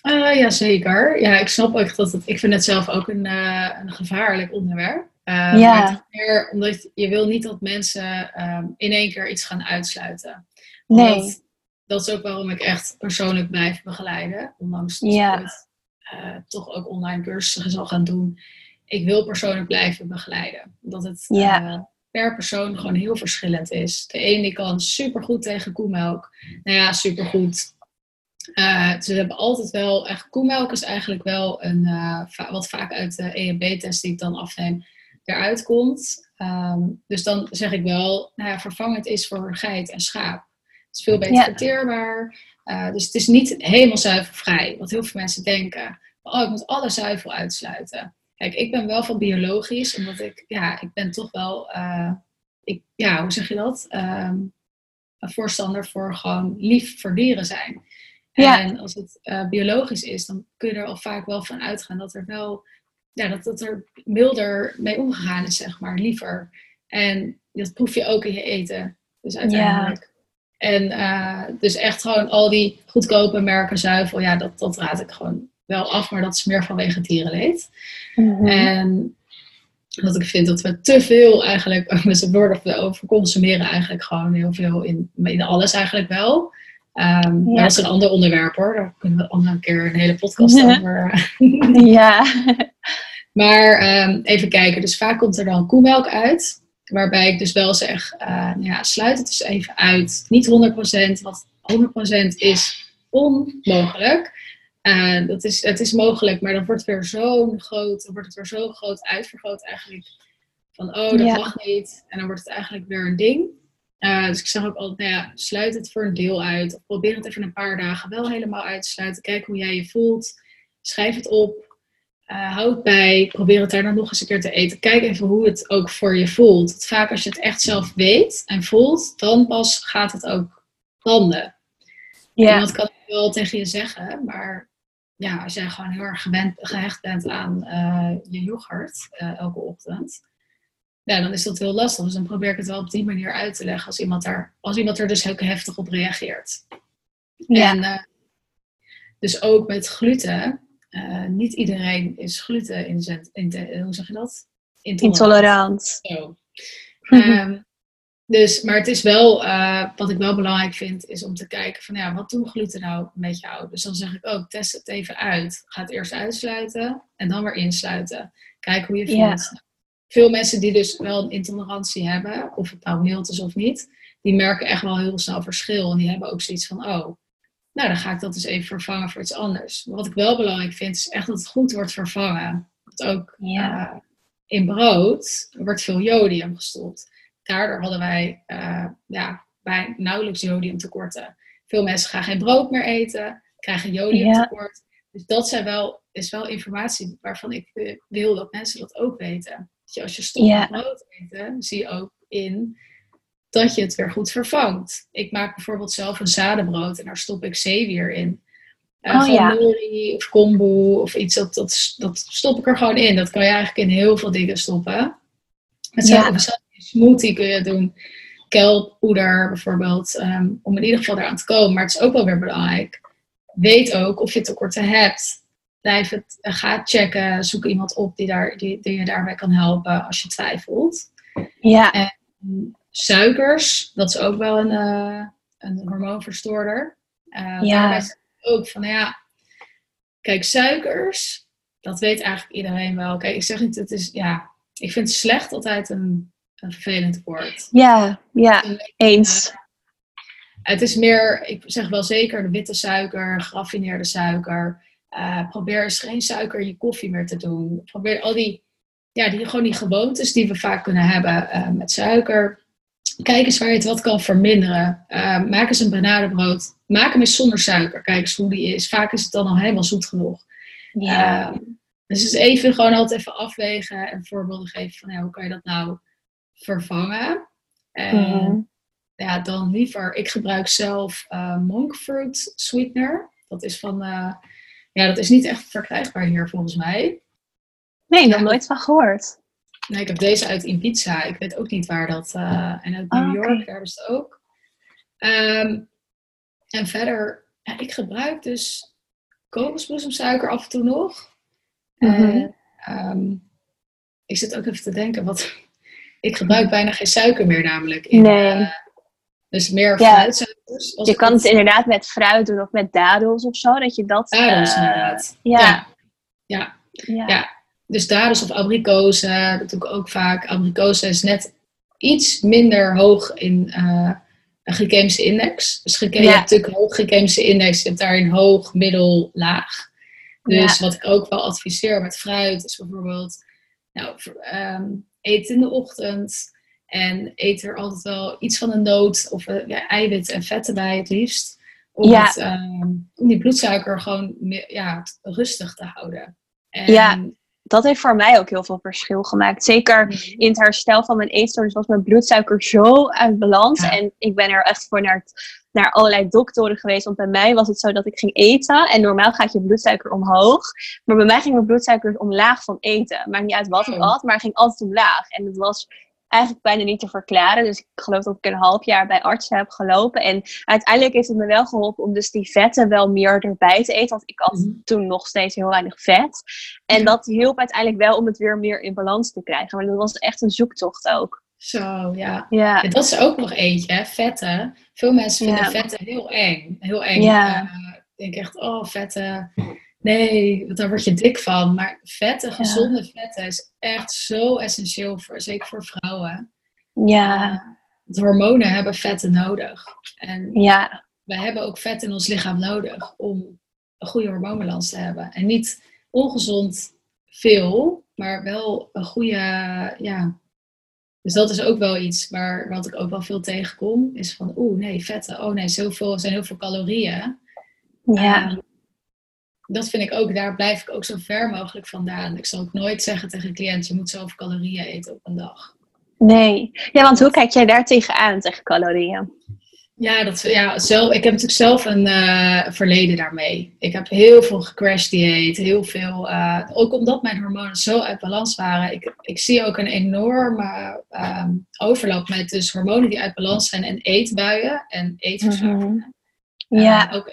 Uh, ja, zeker. Ja, ik snap ook dat het. Ik vind het zelf ook een, uh, een gevaarlijk onderwerp. Uh, Ja. Maar het is meer omdat je wil niet dat mensen um, in één keer iets gaan uitsluiten. Nee. Omdat- dat is ook waarom ik echt persoonlijk blijf begeleiden. Ondanks dat Ja. ik uh, toch ook online cursussen zal gaan doen. Ik wil persoonlijk blijven begeleiden. Omdat het Ja. uh, per persoon gewoon heel verschillend is. De een die kan supergoed tegen koemelk. Nou ja, supergoed. Uh, ze hebben altijd wel, echt, koemelk is eigenlijk wel een, uh, va- wat vaak uit de EMB-test die ik dan afneem, eruit komt. Um, dus dan zeg ik wel, nou ja, vervang het is voor geit en schaap. Het is veel beter Ja. verteerbaar. Uh, dus het is niet helemaal zuivelvrij, wat heel veel mensen denken. Oh, ik moet alle zuivel uitsluiten. Kijk, ik ben wel van biologisch, omdat ik, ja, ik ben toch wel, uh, ik, ja, hoe zeg je dat? Um, een voorstander voor gewoon lief voor dieren zijn. Ja. En als het uh, biologisch is, dan kun je er al vaak wel van uitgaan dat er wel, ja, dat, dat er milder mee omgegaan is, zeg maar, liever. En dat proef je ook in je eten. Dus uiteindelijk. En uh, dus echt gewoon al die goedkope merken zuivel, ja, dat, dat raad ik gewoon wel af, maar dat is meer vanwege dierenleed. Mhm. En dat ik vind dat we te veel eigenlijk (laughs) met z'n woorden over consumeren eigenlijk gewoon heel veel in, in alles eigenlijk wel. Um, Ja. Dat is een ander onderwerp hoor. Daar kunnen we een andere keer een hele podcast (laughs) (laughs) Ja. over. (laughs) ja. maar um, even kijken. Dus vaak komt er dan koemelk uit. Waarbij ik dus wel zeg, uh, ja, sluit het dus even uit. Niet 100%, want 100% is onmogelijk. Uh, dat is, het is mogelijk, maar dan wordt het weer zo'n groot, dan wordt het weer zo groot uitvergroot eigenlijk. Van, oh, dat Ja. mag niet. En dan wordt het eigenlijk weer een ding. Uh, dus ik zeg ook altijd, nou ja, sluit het voor een deel uit. Of probeer het even een paar dagen wel helemaal uit te sluiten. Kijk hoe jij je voelt. Schrijf het op. Uh, houd bij. Probeer het daar dan nog eens een keer te eten. Kijk even hoe het ook voor je voelt. Want vaak als je het echt zelf weet en voelt, dan pas gaat het ook landen. En ja. dat kan ik wel tegen je zeggen. Maar ja, als jij gewoon heel erg gewend, gehecht bent aan uh, je yoghurt elke ochtend. Ja, dan is dat heel lastig. Dus dan probeer ik het wel op die manier uit te leggen als iemand, daar, als iemand er dus heel heftig op reageert. Ja. En uh, dus ook met gluten. Uh, niet iedereen is gluten in, in, hoe zeg je dat? Intolerant. Zo. um, dus, maar het is wel, uh, wat ik wel belangrijk vind, is om te kijken van ja, wat doen gluten nou met jou? Dus dan zeg ik ook, test het even uit. Ga het eerst uitsluiten en dan weer insluiten. Kijk hoe je voelt. Ja. Veel mensen die dus wel een intolerantie hebben, of het nou mild is of niet, die merken echt wel heel snel verschil. En die hebben ook zoiets van, oh, nou dan ga ik dat dus even vervangen voor iets anders. Maar wat ik wel belangrijk vind, is echt dat het goed wordt vervangen. Dat ook Ja. uh, in brood wordt veel jodium gestopt. Daardoor hadden wij uh, ja, bij nauwelijks jodiumtekorten. Veel mensen gaan geen brood meer eten, krijgen jodiumtekort. Dus dat zijn wel, is wel informatie waarvan ik eh, wil dat mensen dat ook weten. Je als je stopt met brood eten, zie je ook in dat je het weer goed vervangt. Ik maak bijvoorbeeld zelf een zadenbrood en daar stop ik zeewier in. Uh, Oh, ja. nori of kombu of iets, dat, dat, dat stop ik er gewoon in. Dat kan je eigenlijk in heel veel dingen stoppen. Ja. ja. smoothie kun je doen. Kelpoeder bijvoorbeeld, um, om in ieder geval eraan te komen. Maar het is ook wel weer belangrijk. Weet ook of je tekorten hebt. Blijf het, uh, ga checken. Zoek iemand op die, daar, die, die je daarbij kan helpen als je twijfelt. Ja. En suikers, dat is ook wel een, uh, een hormoonverstoorder. Uh, Ja. Daarbij ook van, nou ja, kijk, suikers, dat weet eigenlijk iedereen wel. Kijk, ik zeg niet, het is, ja, ik vind slecht altijd een, een vervelend woord. Ja, ja, eens. Het is meer, ik zeg wel zeker, de witte suiker, geraffineerde suiker. Uh, probeer eens geen suiker in je koffie meer te doen. Probeer al die, ja, die, gewoon die gewoontes die we vaak kunnen hebben uh, met suiker. Kijk eens waar je het wat kan verminderen. Uh, maak eens een bananenbrood. Maak hem eens zonder suiker. Kijk eens hoe die is. Vaak is het dan al helemaal zoet genoeg. Ja. Dus is even gewoon altijd even afwegen en voorbeelden geven van ja, hoe kan je dat nou vervangen. En Mhm. ja, dan liever, ik gebruik zelf uh, monk fruit sweetener. Dat is van, ja, dat is niet echt verkrijgbaar hier volgens mij. Nee, nog nooit van gehoord. Nee, ik heb deze uit Ibiza. Ik weet ook niet waar dat. Uh, en uit New Oh, York, oké. daar is het ook. Ehm, en verder, ja, ik gebruik dus kokosbloesemsuiker af en toe nog. Mhm. En, ehm, ik zit ook even te denken, wat. (laughs) Ik gebruik bijna geen suiker meer, namelijk. In, Nee. eh, dus meer Ja. fruitsuikers. Je kan het inderdaad met fruit doen of met dadels of zo, dat je dat... Dadels, eh, inderdaad. Ja, Ja. ja. ja. Ja. Dus dadels of abrikozen, dat doe ik ook vaak. Abrikozen is net iets minder hoog in eh, een glycemische index. Dus je hebt natuurlijk hoog glycemische index, je hebt daarin hoog, middel, laag. Dus wat ik ook wel adviseer met fruit is bijvoorbeeld, nou, v- ehm, eet in de ochtend en eet er altijd wel iets van een noot of eh, ja, eiwit en vetten bij het liefst. Om, Ja. het, ehm, om die bloedsuiker gewoon ja, rustig te houden. En, Ja. dat heeft voor mij ook heel veel verschil gemaakt. Zeker in het herstel van mijn eetstoornis was mijn bloedsuiker zo uit balans. Ja. En ik ben er echt voor naar, het- naar allerlei doktoren geweest. Want bij mij was het zo dat ik ging eten. En normaal gaat je bloedsuiker omhoog. Maar bij mij ging mijn bloedsuiker omlaag van eten. Maakt niet uit wat ik Oh. at, maar het ging altijd omlaag. En het was eigenlijk bijna niet te verklaren. Dus ik geloof dat ik een half jaar bij artsen heb gelopen. En uiteindelijk heeft het me wel geholpen om dus die vetten wel meer erbij te eten. Want ik had Mhm. toen nog steeds heel weinig vet. En dat hielp uiteindelijk wel om het weer meer in balans te krijgen. Maar dat was echt een zoektocht ook. Zo, ja. Ja, Ja, dat is ook nog eentje, hè? vetten. Veel mensen vinden Ja. vetten heel eng. Heel eng. Ja. Eh, ik denk echt, oh, vetten. Nee, want daar word je dik van. Maar vetten, gezonde vetten, is echt zo essentieel, voor, zeker voor vrouwen. ja, want hormonen hebben vetten nodig. En ja, wij hebben ook vet in ons lichaam nodig om een goede hormoonbalans te hebben. En niet ongezond veel, maar wel een goede, ja. Dus dat is ook wel iets waar wat ik ook wel veel tegenkom. Is van, oeh, nee, vetten. Oh nee, zoveel, zijn heel veel calorieën. ja. Dat vind ik ook, daar blijf ik ook zo ver mogelijk vandaan. Ik zal ook nooit zeggen tegen een cliënt, je moet zoveel calorieën eten op een dag. Nee. Ja, want hoe kijk jij daar tegenaan, tegen calorieën? Ja, dat, ja zelf, ik heb natuurlijk zelf een eh, verleden daarmee. Ik heb heel veel gecrash dieet, heel veel, eh, ook omdat mijn hormonen zo uit balans waren. Ik, ik zie ook een enorme ehm, overlap met dus hormonen die uit balans zijn en eetbuien en eetverslavingen. Ja, Eh, ook,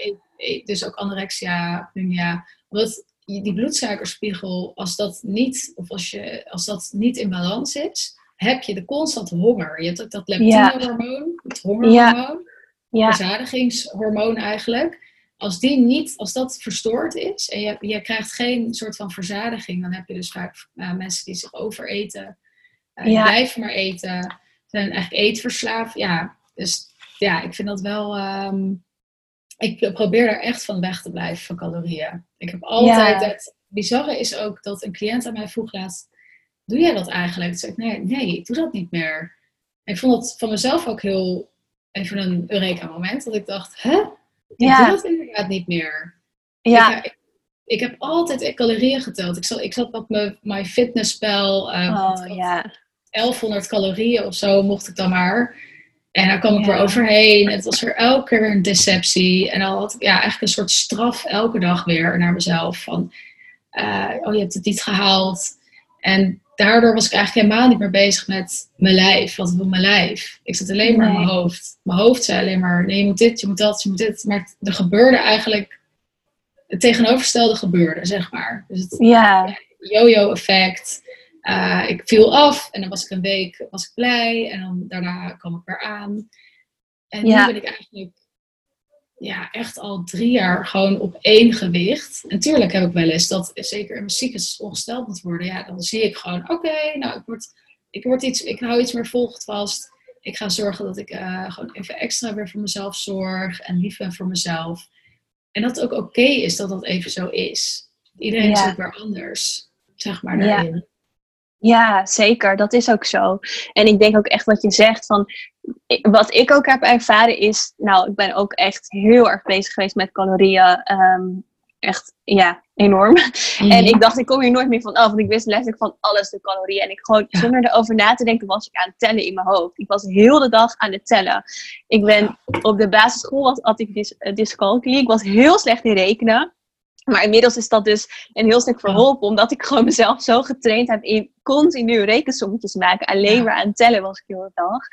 dus ook anorexia, bulimia. Omdat die bloedsuikerspiegel, als dat niet, of als, je, als dat niet in balans is, heb je de constante honger. Je hebt ook dat leptinehormoon, het hongerhormoon ja, verzadigingshormoon eigenlijk. Als die niet, als dat verstoord is en je, je krijgt geen soort van verzadiging, dan heb je dus vaak eh, mensen die zich overeten, eh, Ja. blijven maar eten, zijn eigenlijk eetverslaafd. Ja, dus ja, ik vind dat wel. ehm, ik probeer daar echt van weg te blijven van calorieën. Ik heb altijd Ja. het bizarre is ook dat een cliënt aan mij vroeg laatst, doe jij dat eigenlijk? Toen zei ik, nee, nee, ik doe dat niet meer. En ik vond het van mezelf ook heel even een Eureka-moment. Dat ik dacht, hè? Ik Ja. doe dat inderdaad niet meer. ja, Ik, ik, ik heb altijd calorieën geteld. Ik zat, ik zat op mijn MyFitnessPal. eh oh ja, 1100 calorieën of zo mocht ik dan maar. En daar kwam ik weer overheen. En het was weer elke keer een deceptie. En dan had ik ja, eigenlijk een soort straf elke dag weer naar mezelf. Van, eh, oh, je hebt het niet gehaald. En daardoor was ik eigenlijk helemaal niet meer bezig met mijn lijf. Wat wil mijn lijf? Ik zat alleen maar in mijn hoofd. Mijn hoofd zei alleen maar, nee, je moet dit, je moet dat, je moet dit. Maar er gebeurde eigenlijk het tegenovergestelde gebeurde, zeg maar. Dus het, ja, Eh, ik viel af en dan was ik een week was ik blij en dan daarna kwam ik weer aan. En Ja. nu ben ik eigenlijk ja, echt al drie jaar gewoon op één gewicht. En tuurlijk heb ik wel eens dat, zeker in mijn cyclus ongesteld moet worden. Ja, dan zie ik gewoon, oké, nou, ik, word, ik, word iets, ik hou iets meer volgt vast. Ik ga zorgen dat ik uh, gewoon even extra weer voor mezelf zorg en lief ben voor mezelf. En dat het ook oké is dat dat even zo is. Iedereen is ook weer anders, zeg maar, daarin. Ja. Ja, zeker. Dat is ook zo. En ik denk ook echt wat je zegt van. Wat ik ook heb ervaren is. Nou, ik ben ook echt heel erg bezig geweest met calorieën. Ehm, echt, ja, enorm. En ik dacht, ik kom hier nooit meer van af. Want ik wist letterlijk van alles de calorieën. En ik gewoon, zonder erover na te denken, was ik aan het tellen in mijn hoofd. Ik was heel de dag aan het tellen. Ik ben op de basisschool had ik dys, uh, dyscalculie. Ik was heel slecht in rekenen. Maar inmiddels is dat dus een heel stuk verholpen, omdat ik gewoon mezelf zo getraind heb in continu rekensommetjes maken. Alleen maar aan tellen was ik heel de dag.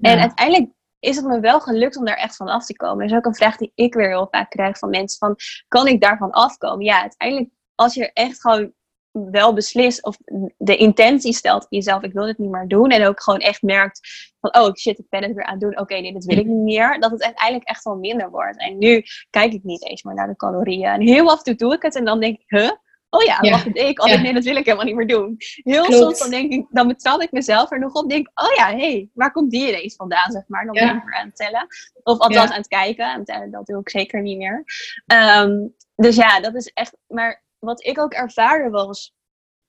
En uiteindelijk is het me wel gelukt om daar echt van af te komen. Dat is ook een vraag die ik weer heel vaak krijg van mensen van, kan ik daarvan afkomen? Ja, uiteindelijk als je echt gewoon wel beslist of de intentie stelt in jezelf, ik wil dit niet meer doen. En ook gewoon echt merkt van, oh shit, ik ben het weer aan het doen. Oké, nee, dit wil ik niet meer. Dat het uiteindelijk echt wel minder wordt. En nu kijk ik niet eens meer naar de calorieën. En heel af en toe doe ik het en dan denk ik, huh? Oh ja, ja. wacht, ik, oh, nee, dat wil ik helemaal niet meer doen. Heel soms dan denk ik, dan betrap ik mezelf er nog op. Denk, oh ja, hé, hey, waar komt die ineens vandaan, zeg maar. Dan ben ik aan het tellen. Of althans aan het kijken. Aan het tellen, dat doe ik zeker niet meer. Ehm, dus ja, dat is echt, maar wat ik ook ervaarde was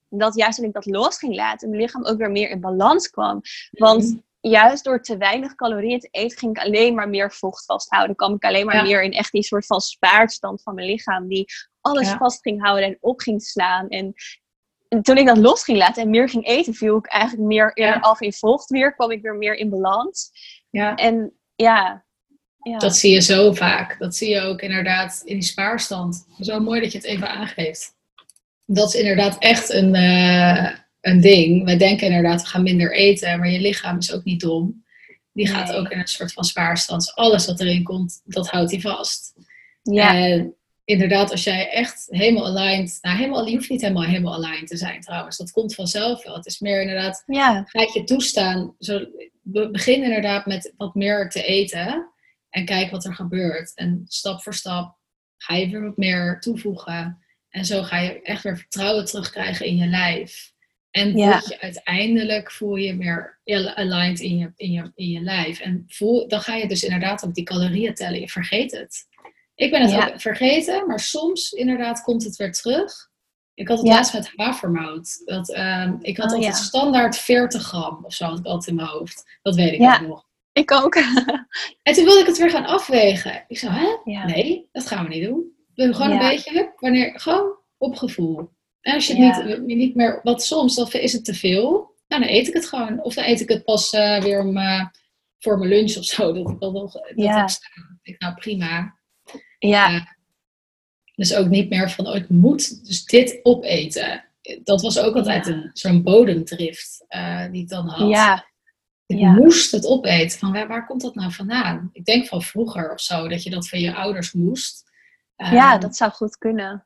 dat juist toen ik dat los ging laten, mijn lichaam ook weer meer in balans kwam. Want mhm. juist door te weinig calorieën te eten, ging ik alleen maar meer vocht vasthouden. kwam ik alleen maar meer in echt die soort van spaarstand van mijn lichaam, die alles vast ging houden en op ging slaan. En, toen ik dat los ging laten en meer ging eten, viel ik eigenlijk meer eerder af in vocht weer, kwam ik weer meer in balans. Ja. En ja, ja. Dat zie je zo vaak. Dat zie je ook inderdaad in die spaarstand. Zo mooi dat je het even aangeeft. Dat is inderdaad echt een, uh, een ding. Wij denken inderdaad, we gaan minder eten, maar je lichaam is ook niet dom. Die gaat ook in een soort van spaarstand. Alles wat erin komt, dat houdt hij vast. Ja. En inderdaad, als jij echt helemaal aligned, nou helemaal, je hoeft niet helemaal helemaal aligned te zijn trouwens. Dat komt vanzelf wel. Het is meer inderdaad, ja. ga je toestaan. Zo, begin inderdaad met wat meer te eten. En kijk wat er gebeurt. En stap voor stap ga je weer wat meer toevoegen. En zo ga je echt weer vertrouwen terugkrijgen in je lijf. En ja. je uiteindelijk voel je meer aligned in je, in je, in je lijf. En voel, dan ga je dus inderdaad ook die calorieën tellen. Je vergeet het. Ik ben het ook vergeten, maar soms inderdaad komt het weer terug. Ik had het laatst met havermout. Dat, uh, ik had oh, altijd standaard 40 gram of zo had ik altijd in mijn hoofd. Dat weet ik ook nog. Ik ook. (laughs) en toen wilde ik het weer gaan afwegen. Ik zei, hè? Nee, dat gaan we niet doen. We doen gewoon een beetje, wanneer, gewoon op gevoel. En als je het niet, niet meer, wat soms, dan is het te veel. Nou, dan eet ik het gewoon. Of dan eet ik het pas uh, weer om, uh, voor mijn lunch of zo. Dat ik dan nog, dat ja. ik, ik nou prima. Ja. Uh, dus ook niet meer van, oh, ik moet dus dit opeten. Dat was ook altijd een zo'n bodemdrift die ik dan had. Ja. Ik moest het opeten. Van waar, waar komt dat nou vandaan? Ik denk van vroeger of zo, dat je dat van je ouders moest. ja, dat zou goed kunnen.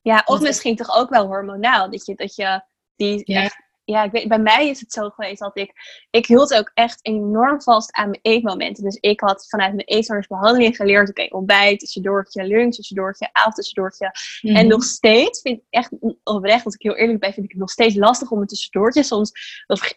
Ja, of misschien toch ook wel hormonaal. Dat je, dat je die echt ja, ik weet, bij mij is het zo geweest dat ik, ik hield ook echt enorm vast aan mijn eetmomenten. Dus ik had vanuit mijn eetstoornisbehandeling geleerd, oké, okay, ontbijt, tussendoortje, lunch, tussendoortje, avond, tussendoortje. Mm En nog steeds vind ik echt oprecht, als ik heel eerlijk ben, vind ik het nog steeds lastig om een tussendoortje. Soms,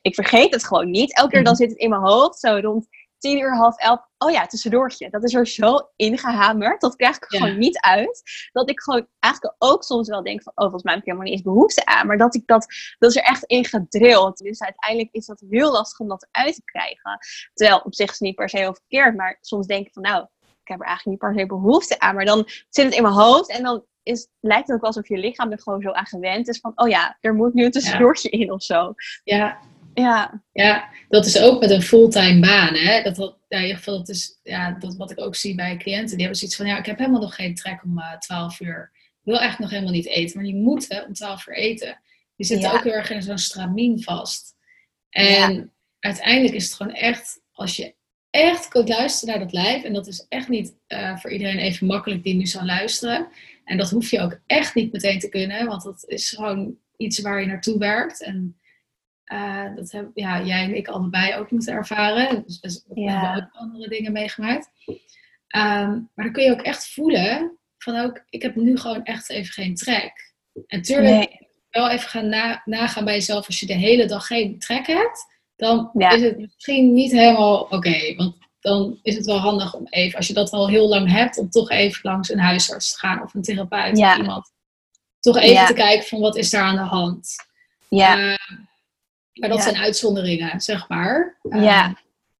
ik vergeet het gewoon niet. Elke keer dan mhm. zit het in mijn hoofd, zo rond tien uur, half elf. Oh ja, tussendoortje. Dat is er zo ingehamerd. Dat krijg ik gewoon niet uit. Dat ik gewoon eigenlijk ook soms wel denk van... Oh, volgens mij heb ik helemaal niet eens behoefte aan. Maar dat ik dat... Dat is er echt in gedrild. Dus uiteindelijk is dat heel lastig om dat uit te krijgen. Terwijl op zich is het niet per se heel verkeerd. Maar soms denk ik van nou... Ik heb er eigenlijk niet per se behoefte aan. Maar dan zit het in mijn hoofd. En dan is, lijkt het ook alsof je lichaam er gewoon zo aan gewend is. Van, oh ja, er moet nu een tussendoortje in of zo. Ja, ja. ja, dat is ook met een fulltime baan. Hè? Dat, dat, ja, in ieder geval, dat is ja, dat wat ik ook zie bij cliënten. Die hebben zoiets van, ja, ik heb helemaal nog geen trek om uh, eh, 12 uur. Ik wil eigenlijk nog helemaal niet eten, maar die moeten om 12 uur eten. Die zitten ook heel erg in zo'n stramien vast. En uiteindelijk is het gewoon echt, als je echt kunt luisteren naar dat lijf, en dat is echt niet uh, voor iedereen even makkelijk die nu zou luisteren. En dat hoef je ook echt niet meteen te kunnen, want dat is gewoon iets waar je naartoe werkt. En uh, dat hebben ja, jij en ik allebei ook moeten ervaren. Dus, dus we hebben ook andere dingen meegemaakt. Ehm, maar dan kun je ook echt voelen van ook, ik heb nu gewoon echt even geen trek. En natuurlijk wel even gaan na, nagaan bij jezelf als je de hele dag geen trek hebt, dan is het misschien niet helemaal oké. want dan is het wel handig om even, als je dat al heel lang hebt, om toch even langs een huisarts te gaan of een therapeut of iemand. Toch even te kijken van wat is daar aan de hand. Ja. Uh, maar dat zijn uitzonderingen, zeg maar. ja. Ehm,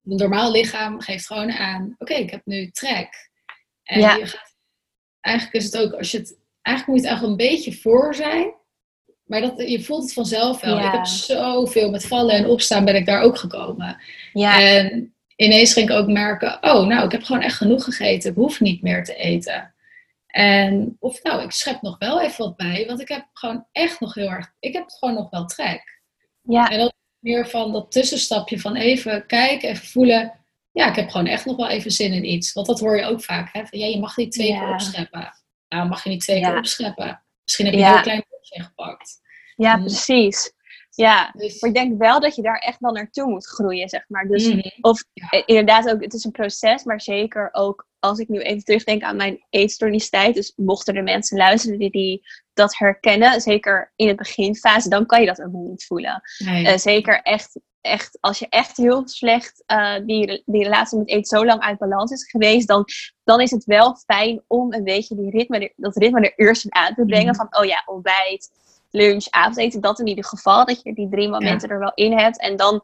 een normaal lichaam geeft gewoon aan, oké, ik heb nu trek. En je gaat, eigenlijk is het ook, als je het, eigenlijk moet je het eigenlijk een beetje voor zijn. Maar dat, je voelt het vanzelf wel. Ik heb zoveel met vallen en opstaan ben ik daar ook gekomen. Ja. En ineens ging ik ook merken, oh, nou, ik heb gewoon echt genoeg gegeten. Ik hoef niet meer te eten. En of nou, ik schep nog wel even wat bij, want ik heb gewoon echt nog heel erg, ik heb gewoon nog wel trek. Ja. En dat meer van dat tussenstapje van even kijken, even voelen. Ja, ik heb gewoon echt nog wel even zin in iets. Want dat hoor je ook vaak. Hè? Van, ja, je mag niet twee keer opscheppen. Nou, mag je niet twee keer opscheppen. Misschien heb je een heel klein beetje gepakt. Ja, mm. precies. Ja, dus- maar ik denk wel dat je daar echt wel naartoe moet groeien, zeg maar. Dus, mhm. Of eh, inderdaad ook, het is een proces, maar zeker ook als ik nu even terugdenk aan mijn eetstoornistijd. Dus mochten er mensen luisteren die, die dat herkennen, zeker in het beginfase, dan kan je dat ook niet voelen. Eh, zeker echt, echt, als je echt heel slecht uh, die, die relatie met eten zo lang uit balans is geweest, dan, dan is het wel fijn om een beetje die ritme, dat ritme er eerst aan te brengen. Mhm. Van, oh ja, ontbijt, lunch, avondeten, dat in ieder geval. Dat je die drie momenten er wel in hebt. En dan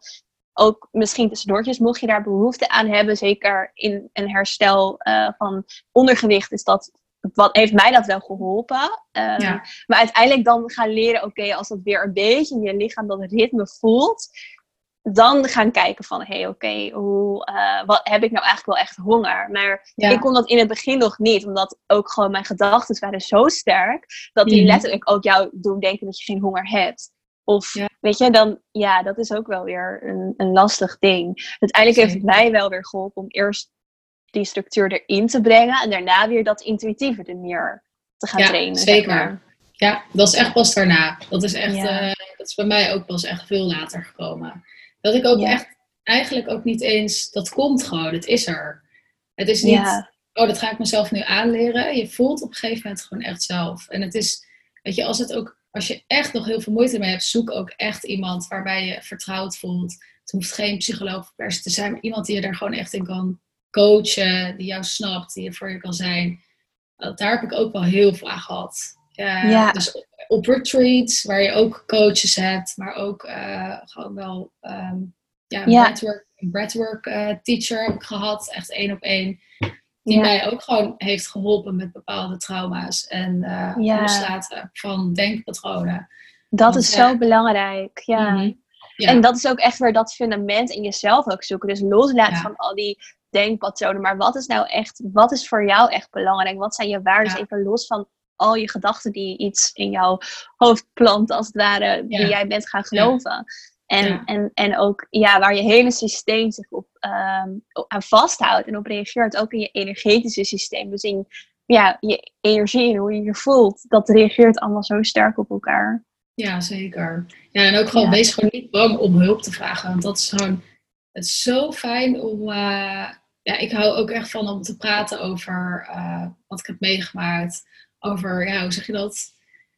ook misschien tussendoortjes, mocht je daar behoefte aan hebben, zeker in een herstel uh, van ondergewicht, is dat wat heeft mij dat wel geholpen. Um, Maar uiteindelijk dan gaan leren, oké, als dat weer een beetje in je lichaam dat ritme voelt, dan gaan kijken van, hé, hey, oké, hoe uh, wat heb ik nou eigenlijk wel echt honger? Maar ik kon dat in het begin nog niet, omdat ook gewoon mijn gedachten waren zo sterk, dat die mhm. letterlijk ook jou doen denken dat je geen honger hebt. Of weet je, dan ja, dat is ook wel weer een, een lastig ding. Uiteindelijk heeft het mij wel weer geholpen om eerst die structuur erin te brengen en daarna weer dat intuïtieve er meer te gaan ja, trainen. Zeker. Ja, dat is echt pas daarna. Dat is echt, uh, dat is bij mij ook pas echt veel later gekomen. Dat ik ook echt, eigenlijk ook niet eens, dat komt gewoon, het is er. Het is niet, oh, dat ga ik mezelf nu aanleren. Je voelt op een gegeven moment gewoon echt zelf. En het is, weet je, als het ook als je echt nog heel veel moeite mee hebt, zoek ook echt iemand waarbij je vertrouwd voelt. Het hoeft geen psycholoog per se te zijn, maar iemand die je daar gewoon echt in kan coachen, die jou snapt, die er voor je kan zijn. Daar heb ik ook wel heel veel aan gehad. ja. Dus op retreats, waar je ook coaches hebt, maar ook uh, gewoon wel um, ja, ja. breathwork, breathwork uh, teacher heb ik gehad, echt één op één. Die mij ook gewoon heeft geholpen met bepaalde trauma's en uh, loslaten van denkpatronen. Dat is zo belangrijk, ja. Mhm. ja. En dat is ook echt weer dat fundament in jezelf ook zoeken. Dus loslaten van al die denkpatronen. Maar wat is nou echt, wat is voor jou echt belangrijk? Wat zijn je waarden? Even los van al je gedachten die iets in jouw hoofd plant, als het ware, die jij bent gaan geloven. En, en, en ook ja, waar je hele systeem zich op, um, aan vasthoudt en op reageert, ook in je energetische systeem. Dus in ja, je energie en hoe je je voelt, dat reageert allemaal zo sterk op elkaar. Ja, zeker. Ja, en ook gewoon, wees gewoon niet bang om hulp te vragen. Want dat is gewoon, het is zo fijn om, uh, ja, ik hou ook echt van om te praten over uh, wat ik heb meegemaakt. Over, ja, hoe zeg je dat?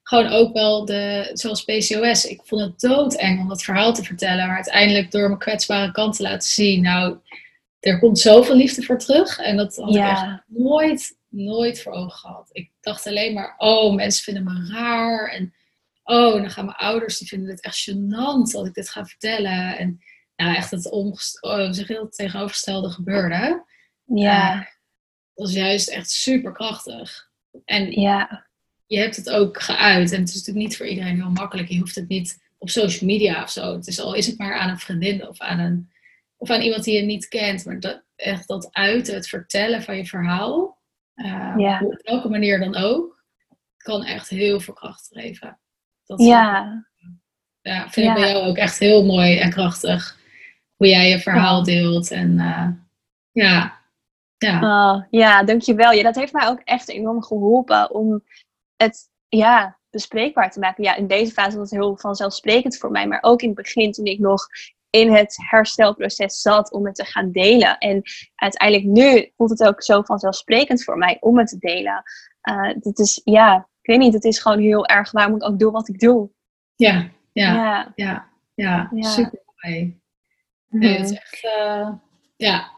gewoon ook wel de, zoals PCOS. Ik vond het doodeng om dat verhaal te vertellen. Maar uiteindelijk door mijn kwetsbare kant te laten zien. Nou, er komt zoveel liefde voor terug. En dat had ik echt nooit, nooit voor ogen gehad. Ik dacht alleen maar, oh, mensen vinden me raar. En oh, dan gaan mijn ouders, die vinden het echt gênant dat ik dit ga vertellen. En nou, echt het oh, zeg heel tegenovergestelde gebeurde. Ja. Uh, dat was juist echt super krachtig. En ja je hebt het ook geuit. En het is natuurlijk niet voor iedereen heel makkelijk. Je hoeft het niet op social media of zo. Het is al is het maar aan een vriendin of aan, een, of aan iemand die je niet kent. Maar dat, echt dat uiten, het vertellen van je verhaal. Uh, Op welke manier dan ook. Kan echt heel veel kracht geven. Dat, ja. ja, vind ik bij jou ook echt heel mooi en krachtig. Hoe jij je verhaal deelt. En uh, ja, ja. Oh, ja, dankjewel. Ja, dat heeft mij ook echt enorm geholpen om het ja, bespreekbaar te maken. Ja, in deze fase was het heel vanzelfsprekend voor mij. Maar ook in het begin, toen ik nog in het herstelproces zat om het te gaan delen. En uiteindelijk nu voelt het ook zo vanzelfsprekend voor mij om het te delen. Uh, het is, ja, ik weet niet, het is gewoon heel erg waarom ik ook doe wat ik doe. Ja, ja, ja, ja, super mooi. Nee, het is mhm. echt, uh, ja,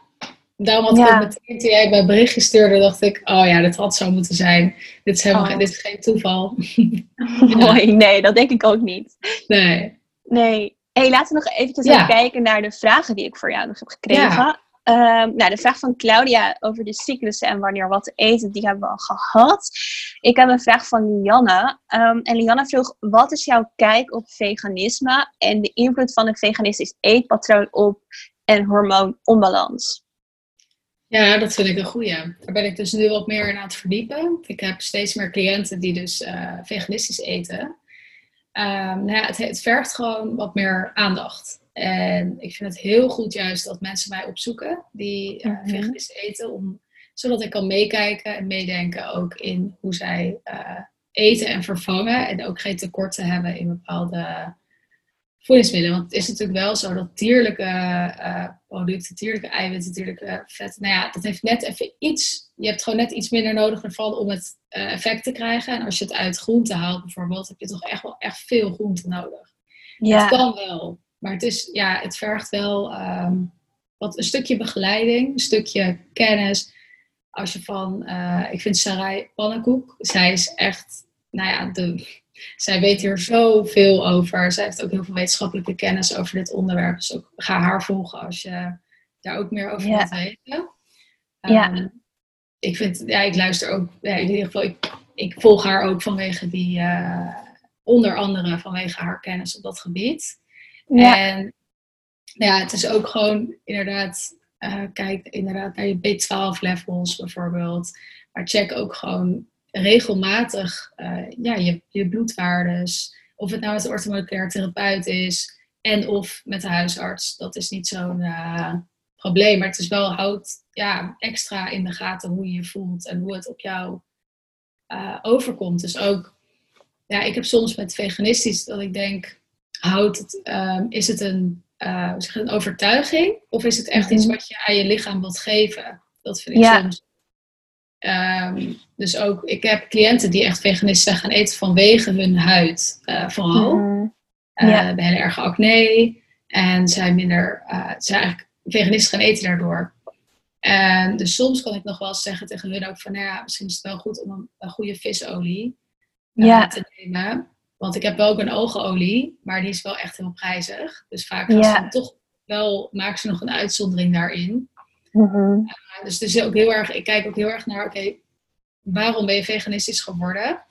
Daarom had ik meteen, toen jij mijn berichtje stuurde, dacht ik, oh ja, dit had zo moeten zijn. Dit is, helemaal, oh. dit is geen toeval. (laughs) Mooi, nee, dat denk ik ook niet. Nee. Nee. hey, laten we nog eventjes ja. kijken naar de vragen die ik voor jou nog heb gekregen. Um, nou, de vraag van Claudia over de cyclussen en wanneer wat te eten, die hebben we al gehad. Ik heb een vraag van Lianne. Um, en Lianne vroeg, wat is jouw kijk op veganisme en de invloed van een veganistisch eetpatroon op en hormoononbalans? Ja, dat vind ik een goeie. Daar ben ik dus nu wat meer in aan het verdiepen. Ik heb steeds meer cliënten die dus uh, veganistisch eten. Um, nou ja, het, het, vergt gewoon wat meer aandacht. En ik vind het heel goed juist dat mensen mij opzoeken die uh, veganistisch eten. Om, zodat ik kan meekijken en meedenken ook in hoe zij uh, eten en vervangen. En ook geen tekorten hebben in bepaalde voedingsmiddelen. Want het is natuurlijk wel zo dat dierlijke uh, producten, dierlijke eiwitten, dierlijke vetten, nou ja, dat heeft net even iets, je hebt gewoon net iets minder nodig ervan om het uh, effect te krijgen. En als je het uit groente haalt bijvoorbeeld, heb je toch echt wel echt veel groente nodig. Ja. Het kan wel, maar het, is, ja, het vergt wel um, wat, een stukje begeleiding, een stukje kennis. Als je van, uh, ik vind Sarai Pannenkoek, zij is echt, nou ja, de zij weet hier zoveel over. Zij heeft ook heel veel wetenschappelijke kennis over dit onderwerp. Dus ook, ga haar volgen als je daar ook meer over wilt weten. ja. Ehm, ik vind, ja, ik luister ook, ja, in ieder geval, ik, ik volg haar ook vanwege die, uh, onder andere vanwege haar kennis op dat gebied. Ja. En ja, het is ook gewoon inderdaad, uh, kijk inderdaad naar je B12 levels bijvoorbeeld. Maar check ook gewoon regelmatig uh, ja, je, je bloedwaardes, of het nou met de orthomoleculair therapeut is en of met de huisarts, dat is niet zo'n uh, probleem. Maar het is wel, houdt ja, extra in de gaten hoe je je voelt en hoe het op jou overkomt. Dus ook, ja, ik heb soms met veganistisch dat ik denk, houdt het, um, is het een, zeg een overtuiging of is het echt iets mhm. wat je aan je lichaam wilt geven? Dat vind ik ja. soms Um, dus ook, ik heb cliënten die echt veganist zijn gaan eten vanwege hun huid, uh, vooral. Mm. Uh, ja. Hebben heel erg acne en zijn minder, uh, zijn eigenlijk veganist gaan eten daardoor. En dus soms kan ik nog wel zeggen tegen hun ook van, nou ja, misschien is het wel goed om een, een goede visolie ja. te nemen. Want ik heb wel ook een ogenolie, maar die is wel echt heel prijzig. Dus vaak gaan ze toch wel, maken ze nog een uitzondering daarin. Mm dus het is ook heel erg, ik kijk ook heel erg naar, oké, waarom ben je veganistisch geworden?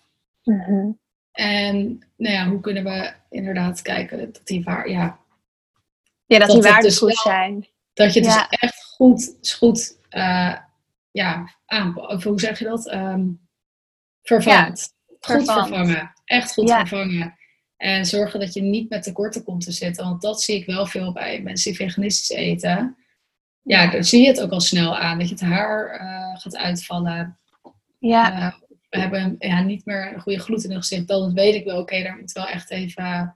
Mm En nou ja, hoe kunnen we inderdaad kijken dat die waar, ja. Ja, dat, dat die waarden dus goed zijn. Dat je dus echt goed, goed uh, ja, aan, hoe zeg je dat? Um, vervangt. Goed vervangen. Echt goed vervangen. En zorgen dat je niet met tekorten komt te zitten. Want dat zie ik wel veel bij mensen die veganistisch eten ja, dan zie je het ook al snel aan. Dat je het haar uh, gaat uitvallen. Ja. Uh, we hebben ja, niet meer een goede gloed in het gezicht. Dan weet ik wel, oké, daar moet wel echt even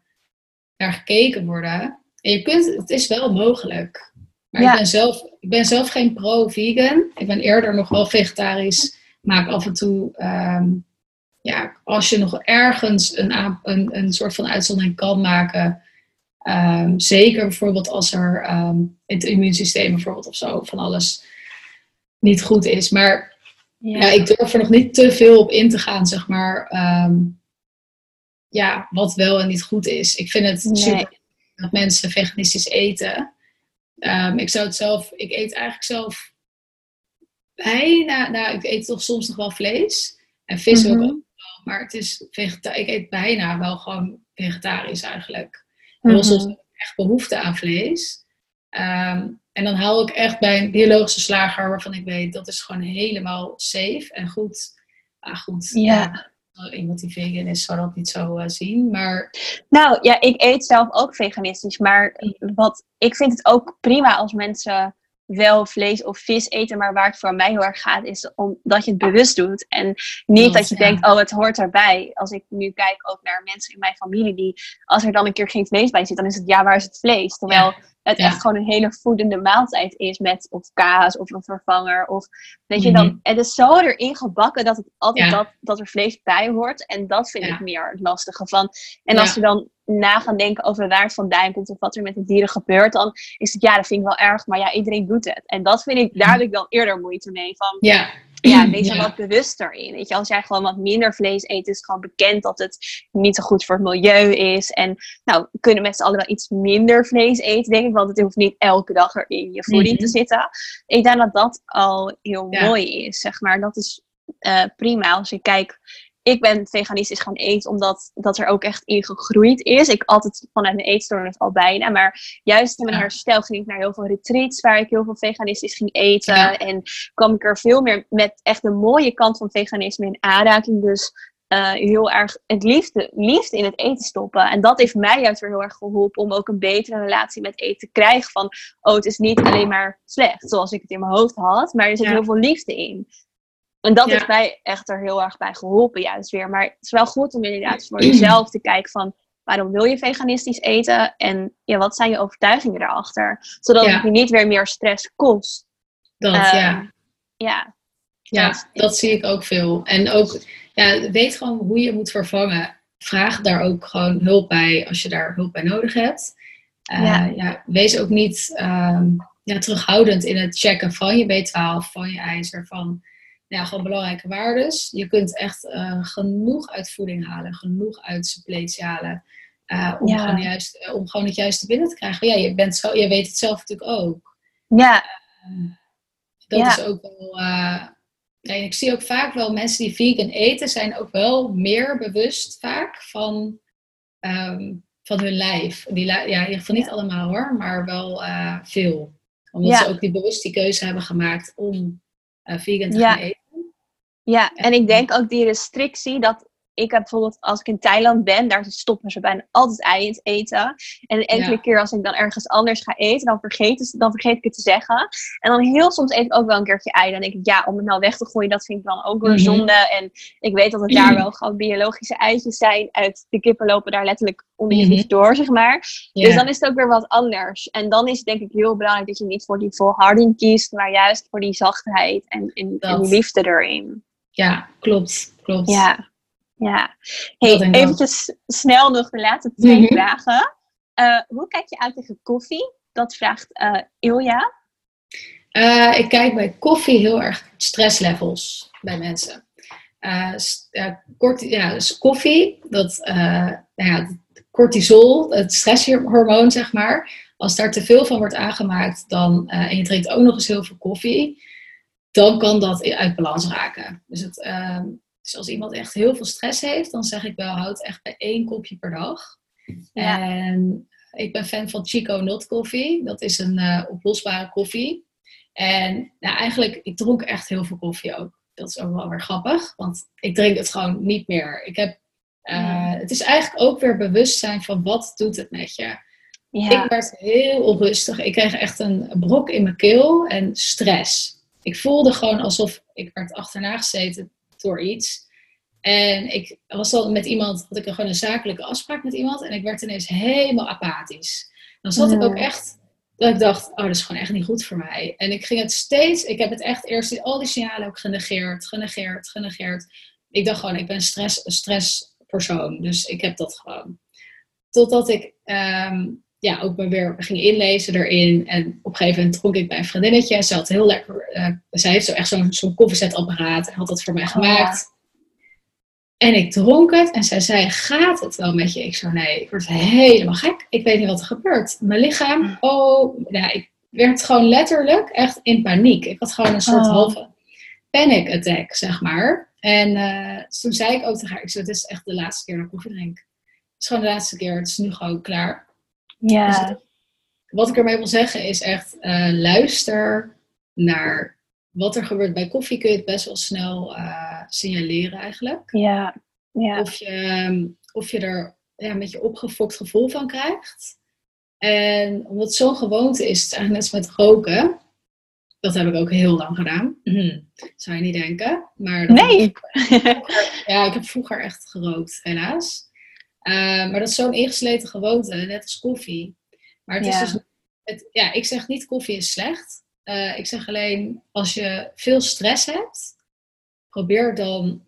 naar gekeken worden. En je kunt, het is wel mogelijk. Maar ja. ik, ben zelf, ik ben zelf geen pro-vegan. Ik ben eerder nog wel vegetarisch. Maak af en toe, um, ja, als je nog ergens een, een, een soort van uitzondering kan maken, Um, zeker bijvoorbeeld als er um, het immuunsysteem bijvoorbeeld of zo van alles niet goed is. Maar ja. ja. ik durf er nog niet te veel op in te gaan, zeg maar. Um, ja, wat wel en niet goed is. Ik vind het nee. super dat mensen veganistisch eten. ik zou het zelf, ik eet eigenlijk zelf bijna, nou, ik eet toch soms nog wel vlees. En vis mm -hmm. ook maar het is. Ik eet bijna wel gewoon vegetarisch eigenlijk. Mm soms echt behoefte aan vlees. Ehm, en dan haal ik echt bij een biologische slager waarvan ik weet dat is gewoon helemaal safe en goed. Ah, goed. Ja. Uh, iemand die vegan is, zal dat niet zo uh, zien. Maar... Nou ja, ik eet zelf ook veganistisch. Maar wat, ik vind het ook prima als mensen wel vlees of vis eten, maar waar het voor mij heel erg gaat, is omdat je het bewust doet. En niet dat je denkt, oh, het hoort erbij. Als ik nu kijk ook naar mensen in mijn familie, die als er dan een keer geen vlees bij zit, dan is het, ja, waar is het vlees? Terwijl het echt gewoon een hele voedende maaltijd is met of kaas of een vervanger. Of, weet je, dan, mhm. het is zo erin gebakken dat het altijd dat, dat er vlees bij hoort. En dat vind ik meer het lastige van. En als je dan na gaan denken over waar het vandaan komt of wat er met de dieren gebeurt, dan is het ja, dat vind ik wel erg, maar ja, iedereen doet het. En dat vind ik, daar heb ik dan eerder moeite mee. Van, ja. Ja, (clears throat) wees er wat bewuster in. Weet je, als jij gewoon wat minder vlees eet, is het gewoon bekend dat het niet zo goed voor het milieu is. En nou, kunnen allen wel iets minder vlees eten, denk ik, want het hoeft niet elke dag er in je voeding te mhm. zitten. Ik denk dat dat al heel mooi is, zeg maar. Dat is uh, prima als je kijkt ik ben veganistisch gaan eten omdat dat er ook echt in gegroeid is. Ik altijd vanuit mijn eetstoornis al bijna. Maar juist in mijn herstel ging ik naar heel veel retreats waar ik heel veel veganistisch ging eten. En kwam ik er veel meer met echt de mooie kant van veganisme in aanraking. Dus uh, heel erg het liefde, liefde in het eten stoppen. En dat heeft mij juist weer heel erg geholpen om ook een betere relatie met eten te krijgen. Van, oh, het is niet alleen maar slecht zoals ik het in mijn hoofd had, maar er zit heel veel liefde in. En dat heeft mij echt er heel erg bij geholpen, juist weer. Maar het is wel goed om inderdaad voor (clears throat) jezelf te kijken van waarom wil je veganistisch eten en ja, wat zijn je overtuigingen daarachter? Zodat het je niet weer meer stress kost. Dat, ja. Ehm, ja. Ja, dat, zie ik ook veel. En ook, ja, weet gewoon hoe je moet vervangen. Vraag daar ook gewoon hulp bij als je daar hulp bij nodig hebt. Uh, ja. wees ook niet ehm, ja, terughoudend in het checken van je B12, van je ijzer, van ja, gewoon belangrijke waardes. Je kunt echt uh, genoeg uit voeding halen, genoeg uit suppletie halen. Uh, om, gewoon juist, eh, om gewoon het juiste binnen te krijgen. Ja, je, bent zo, je weet het zelf natuurlijk ook. Ja. dat is ook wel. Ja, ik zie ook vaak wel mensen die vegan eten, zijn ook wel meer bewust vaak van, um, van hun lijf. Die, ja, in ieder geval niet allemaal hoor, maar wel veel. Omdat ze ook die bewust die keuze hebben gemaakt om vegan te gaan eten. Ja, en ik denk ook die restrictie dat ik heb bijvoorbeeld als ik in Thailand ben, daar stoppen ze bijna altijd ei in eten. En enkele keer als ik dan ergens anders ga eten, dan vergeet, dan vergeet ik het te zeggen. En dan heel soms eet ik ook wel een keertje ei. Dan denk ik, ja, om het nou weg te gooien, dat vind ik dan ook weer mhm. zonde. En ik weet dat het daar wel gewoon biologische eitjes zijn. Uit de kippen lopen daar letterlijk onder je voet door, zeg maar. Dus dan is het ook weer wat anders. En dan is het denk ik heel belangrijk dat je niet voor die volharding kiest, maar juist voor die zachtheid en, en, en die liefde erin. Ja, klopt. klopt. Ja, ja. Hey, eventjes snel nog de laatste twee mhm. vragen. Uh, hoe kijk je uit tegen koffie? Dat vraagt uh, Ilja. Uh, ik kijk bij koffie heel erg stresslevels bij mensen. kort, ja, dus koffie, dat, nou ja, cortisol, het stresshormoon zeg maar. Als daar te veel van wordt aangemaakt dan, en je drinkt ook nog eens heel veel koffie, dan kan dat uit balans raken. Dus, het, ehm, dus als iemand echt heel veel stress heeft, dan zeg ik wel, houd echt bij één kopje per dag. Ja. En ik ben fan van Chico Not Coffee. Dat is een uh, oplosbare koffie. En nou, eigenlijk, ik dronk echt heel veel koffie ook. Dat is ook wel weer grappig, want ik drink het gewoon niet meer. Ik heb, uh, Het is eigenlijk ook weer bewustzijn van wat doet het met je. Ja. Ik werd heel onrustig. Ik kreeg echt een brok in mijn keel en stress ik voelde gewoon alsof ik werd achterna gezeten door iets. En ik was dan met iemand, had ik gewoon een zakelijke afspraak met iemand. En ik werd ineens helemaal apathisch. Dan zat ik ook echt, dat ik dacht, oh, dat is gewoon echt niet goed voor mij. En ik ging het steeds, ik heb het echt eerst al die signalen ook genegeerd, genegeerd, genegeerd. Ik dacht gewoon, ik ben stress, een stresspersoon. Dus ik heb dat gewoon. Totdat ik ehm, ja, ook maar weer ging inlezen erin. En op een gegeven moment dronk ik bij een vriendinnetje. En ze had heel lekker, uh, zij heeft zo echt zo'n zo'n koffiezetapparaat. En had dat voor mij oh, gemaakt. En ik dronk het en zij zei, gaat het wel met je? Ik zo, nee, ik word helemaal gek. Ik weet niet wat er gebeurt. Mijn lichaam, hm. oh, ja, ik werd gewoon letterlijk echt in paniek. Ik had gewoon een soort oh. halve panic attack, zeg maar. En uh, toen zei ik ook tegen haar, ik zei, het is echt de laatste keer dat ik koffie drink. Het is gewoon de laatste keer, het is nu gewoon klaar. Ja. Dus wat ik ermee wil zeggen is echt uh, luister naar wat er gebeurt bij koffie. Kun je het best wel snel uh, signaleren eigenlijk. Ja. ja. Of, je, ehm, of je er ja, een beetje opgefokt gevoel van krijgt. En omdat het zo'n gewoonte is, het is eigenlijk net als met roken. dat heb ik ook heel lang gedaan. Mhm. Zou je niet denken. Maar nee. (laughs) ja, ik heb vroeger echt gerookt, helaas. Uh, maar dat is zo'n ingesleten gewoonte, net als koffie. Maar het is dus, het, ja, ik zeg niet koffie is slecht. Uh, ik zeg alleen, als je veel stress hebt, probeer dan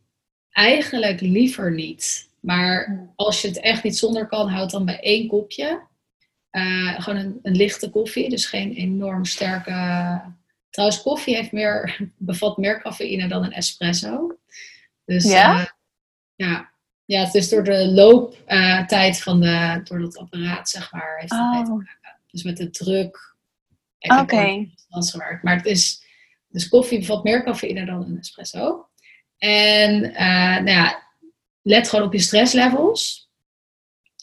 eigenlijk liever niet. Maar als je het echt niet zonder kan, houd dan bij één kopje. Uh, gewoon een, een, lichte koffie, dus geen enorm sterke. Trouwens, koffie heeft meer, (laughs) bevat meer cafeïne dan een espresso. Dus ja, uh, ja. Ja, het is door de looptijd van de, door dat apparaat, zeg maar, heeft Oh. mee te maken. Dus met de druk. Oké. Okay. gewerkt. Maar het is, dus koffie bevat meer cafeïne dan een espresso. En uh, nou ja, let gewoon op je stresslevels.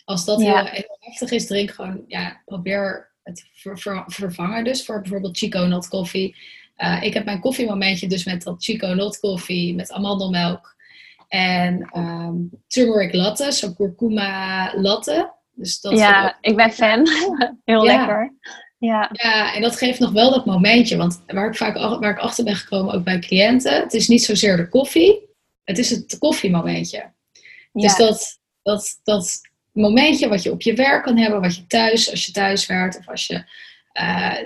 Als dat Ja. heel, heel heftig is, drink gewoon, ja, probeer het ver- ver- vervangen. Dus voor bijvoorbeeld Chico Not koffie. Uh, ik heb mijn koffiemomentje dus met dat Chico Not koffie met amandelmelk. En ehm turmeric latte, zo kurkuma latte. Dus dat ja, ook- ik ben fan. (laughs) Heel Ja. lekker. Ja. ja, en dat geeft nog wel dat momentje. Want waar ik vaak waar ik achter ben gekomen, ook bij cliënten, het is niet zozeer de koffie, het is het koffiemomentje. Dus Ja. dat, dat, dat momentje wat je op je werk kan hebben, wat je thuis, als je thuis werkt of als je eh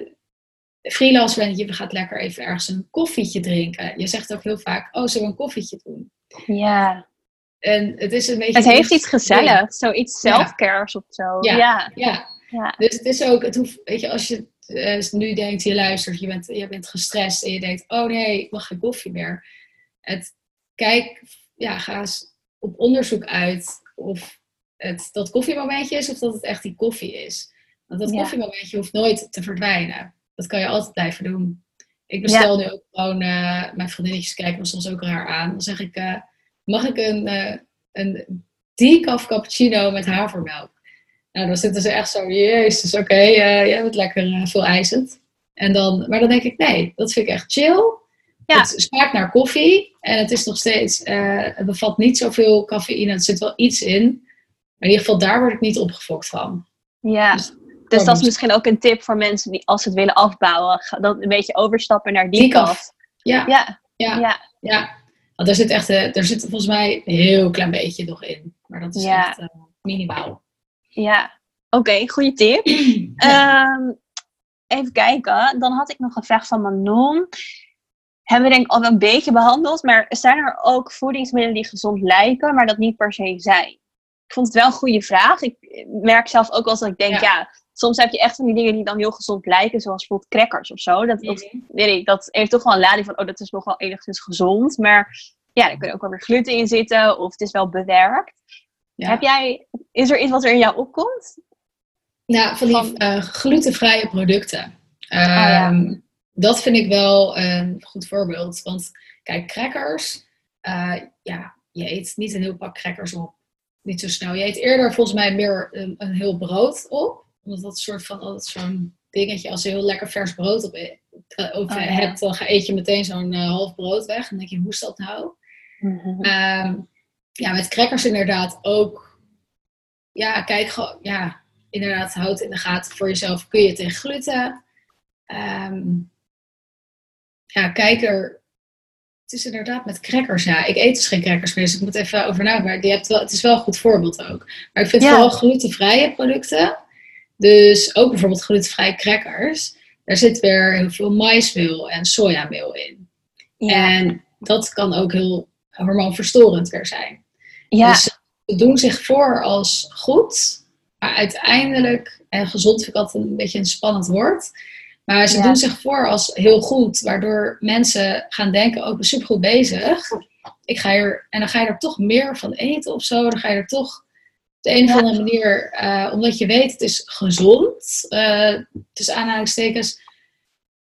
freelance bent, je gaat lekker even ergens een koffietje drinken. Je zegt ook heel vaak, oh, zullen we een koffietje doen? Ja. En het is een beetje... Het heeft iets gezelligs. Zoiets Ja. selfcares of zo. Ja. Ja. Ja, Ja. Dus het is ook, het hoeft, weet je, als je eh, nu denkt, je luistert, je bent, je bent gestrest en je denkt, oh nee, ik mag geen koffie meer. Het, kijk, ja, ga eens op onderzoek uit of het dat koffiemomentje is of dat het echt die koffie is. Want dat Ja. koffiemomentje hoeft nooit te verdwijnen. Dat kan je altijd blijven doen. Ik bestel nu ook gewoon, eh, mijn vriendinnetjes kijken me soms ook raar aan. Dan zeg ik, eh, mag ik een, eh een decaf cappuccino met havermelk? Nou, dan zitten ze echt zo, jezus, oké, eh, jij bent lekker veel eisend. En dan, maar dan denk ik, nee, dat vind ik echt chill. Ja. Het smaakt naar koffie en het is nog steeds, het bevat niet zoveel cafeïne, er zit wel iets in. Maar in ieder geval, daar word ik niet opgefokt van. Ja. Dus- Dus dat is misschien ook een tip voor mensen die als ze het willen afbouwen, dan een beetje overstappen naar die Decaf. kant. Ja, Ja, ja, ja, ja. Want er zit echt, eh, er zit volgens mij een heel klein beetje nog in. Maar dat is Ja. echt eh, minimaal. ja. Oké, goede tip. (clears throat) Ehm, even kijken. Dan had ik nog een vraag van Manon. Hebben we denk ik al een beetje behandeld, maar zijn er ook voedingsmiddelen die gezond lijken, maar dat niet per se zijn? Ik vond het wel een goede vraag. Ik merk zelf ook wel dat ik denk, Ja. ja, soms heb je echt van die dingen die dan heel gezond lijken, zoals bijvoorbeeld crackers of zo. Dat, dat, Mhm. weet ik, dat heeft toch wel een lading van, oh, dat is nog wel enigszins gezond, maar ja, er kan ook wel weer gluten in zitten of het is wel bewerkt. Ja. Heb jij, is er iets wat er in jou opkomt? Nou, van die Van- eh, glutenvrije producten. ja. Ehm, Dat vind ik wel een goed voorbeeld. Want kijk, crackers. eh, ja, je eet niet een heel pak crackers op. Niet zo snel. Je eet eerder volgens mij meer een, een heel brood op. Omdat dat soort van altijd zo'n dingetje. Als je heel lekker vers brood op, e- op Oh, ja. hebt, dan eet je meteen zo'n eh, half brood weg. En dan denk je, hoe is dat nou? Ehm, ja, met crackers inderdaad ook. Ja, kijk gewoon. Ja, inderdaad, houd in de gaten voor jezelf. Kun je tegen gluten? Ehm, ja, kijk er. Het is inderdaad met crackers. Ja, ik eet dus geen crackers meer, dus ik moet even over nadenken. Maar je hebt wel, het is wel een goed voorbeeld ook. Maar ik vind Ja. vooral glutenvrije producten. Dus ook bijvoorbeeld glutenvrije crackers. Daar zit weer heel veel maismeel en sojameel in. Ja, En dat kan ook heel hormoonverstorend weer zijn. ja, Dus ze doen zich voor als goed, maar uiteindelijk, en gezond vind ik altijd een beetje een spannend woord, maar ze Ja. doen zich voor als heel goed, waardoor mensen gaan denken, oh, ik ben supergoed bezig. Ik ga er, en dan ga je er toch meer van eten of zo, dan ga je er toch de een of Ja. andere manier, eh, omdat je weet het is gezond, eh tussen aanhalingstekens,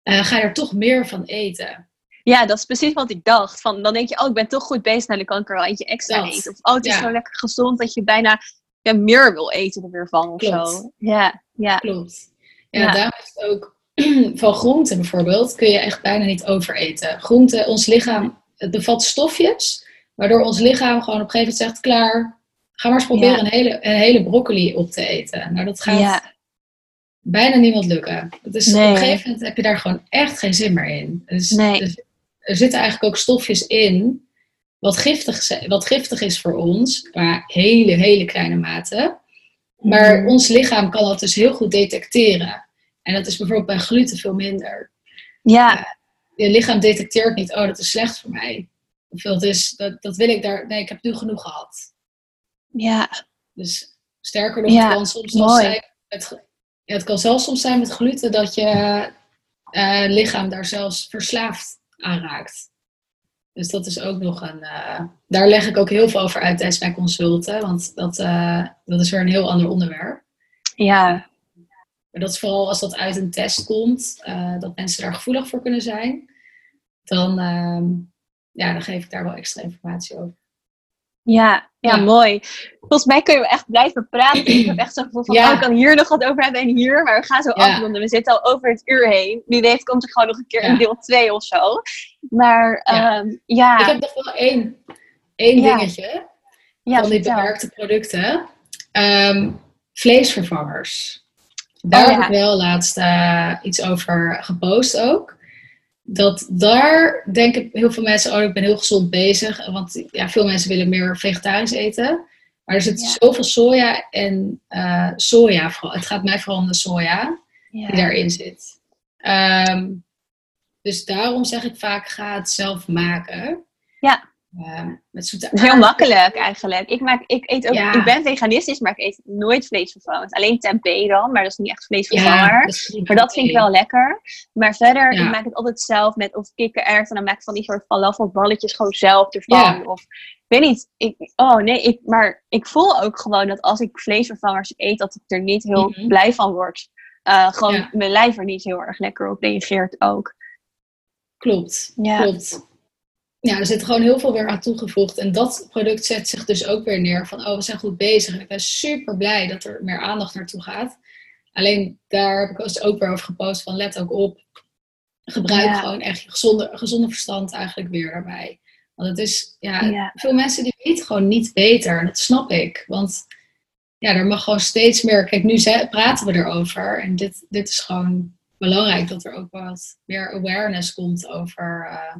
eh, ga je er toch meer van eten. ja, dat is precies wat ik dacht. Van, dan denk je, oh, ik ben toch goed bezig, nou, dan kan ik er wel eentje extra Dat. eten. Of, oh, het is Ja. zo lekker gezond dat je bijna ja, meer wil eten er weer van of Klopt. zo. Ja, ja, Klopt. Ja, Ja. daarom is het ook (clears throat) van groenten bijvoorbeeld, kun je echt bijna niet overeten. Groenten, ons lichaam, het bevat stofjes, waardoor ons lichaam gewoon op een gegeven moment zegt, klaar, ga maar eens proberen Ja. een, hele, een hele broccoli op te eten. Nou, dat gaat ja, bijna niemand lukken. Nee. Op een gegeven moment heb je daar gewoon echt geen zin meer in. Dus, Nee. dus er zitten eigenlijk ook stofjes in wat giftig, wat giftig is voor ons, qua hele, hele kleine mate. Maar Mhm. ons lichaam kan dat dus heel goed detecteren. En dat is bijvoorbeeld bij gluten veel minder. Ja, Je lichaam detecteert niet, oh, dat is slecht voor mij. Of dat, is, dat, dat wil ik daar, nee, ik heb nu genoeg gehad. Ja, Dus sterker nog, Ja, het kan soms mooi. zijn met, ja, het kan zelfs soms zijn met gluten dat je eh, lichaam daar zelfs verslaafd aan raakt. Dus dat is ook nog een. eh, daar leg ik ook heel veel over uit tijdens mijn consulten, want dat, eh, dat is weer een heel ander onderwerp. ja, Maar dat is vooral als dat uit een test komt, dat mensen daar gevoelig voor kunnen zijn. Dan, ehm, ja, dan geef ik daar wel extra informatie over. Ja, ja, Ja. mooi. Volgens mij kun je echt blijven praten. Ik heb echt zo'n gevoel van, Ja. oh, ik kan hier nog wat over hebben en hier. Maar we gaan zo Ja. afronden. We zitten al over het uur heen. Wie weet komt er gewoon nog een keer een deel 2 of zo. Maar Ja. ehm, ja, Ik heb nog wel één, één dingetje. ja, van die vertel. bewerkte producten. Ehm, vleesvervangers. Daar Oh, heb ik wel laatst eh, iets over gepost ook. Dat daar denken heel veel mensen, oh ik ben heel gezond bezig. Want ja, veel mensen willen meer vegetarisch eten. Maar er zit Ja. zoveel soja en eh, soja vooral. Het gaat mij vooral om de soja Ja. die daarin zit. Ehm, dus daarom zeg ik vaak, ga het zelf maken. Ja. Ehm, met zoete heel aardappelen. makkelijk eigenlijk. Ik, maak, ik, eet ook, Ja. ik ben veganistisch, maar ik eet nooit vleesvervangend. Alleen tempeh dan, maar dat is niet echt vleesvervanger. dat. Maar dat vind ik wel lekker. Maar verder, Ja. ik maak het altijd zelf met of kikkererwten. En dan maak ik van die soort falafelballetjes gewoon zelf ervan. Of, ik weet niet. Ik, oh nee, ik, maar ik voel ook gewoon dat als ik vleesvervangers eet, dat ik er niet heel Mhm. blij van word. Eh, gewoon mijn lijf er niet heel erg lekker op reageert ook. Klopt, Ja. klopt. Ja, er zit gewoon heel veel weer aan toegevoegd. En dat product zet zich dus ook weer neer van, oh, we zijn goed bezig. En ik ben super blij dat er meer aandacht naartoe gaat. Alleen daar heb ik dus ook weer over gepost van, let ook op. Gebruik Ja. gewoon echt je gezonde, gezonde verstand eigenlijk weer daarbij. Want het is, ja, Ja. veel mensen die weten gewoon niet beter. En dat snap ik. Want ja, er mag gewoon steeds meer. Kijk, nu praten we erover. En dit, dit is gewoon belangrijk dat er ook wat meer awareness komt over. eh,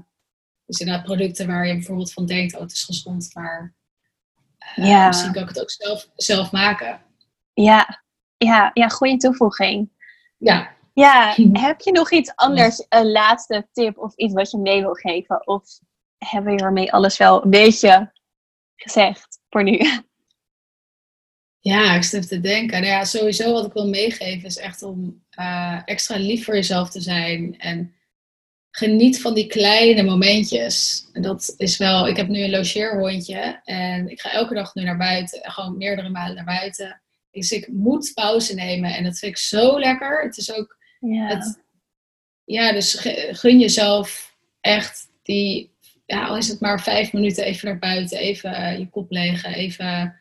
dus inderdaad producten waar je bijvoorbeeld van denkt, oh het is gezond, maar eh, Ja. misschien kan ik het ook zelf, zelf maken. Ja, ja, ja goede toevoeging. Ja, Ja, (laughs) heb je nog iets anders, een laatste tip of iets wat je mee wil geven? Of hebben we hiermee alles wel een beetje gezegd voor nu? (laughs) ja ik zit even te denken. Nou ja, sowieso wat ik wil meegeven is echt om eh, extra lief voor jezelf te zijn. En geniet van die kleine momentjes. En dat is wel, ik heb nu een logeerhondje en ik ga elke dag nu naar buiten, gewoon meerdere malen naar buiten. Dus ik moet pauze nemen en dat vind ik zo lekker. Het is ook, Ja, het, ja, dus gun jezelf echt die, ja, al is het maar vijf minuten even naar buiten, even eh, je kop legen, even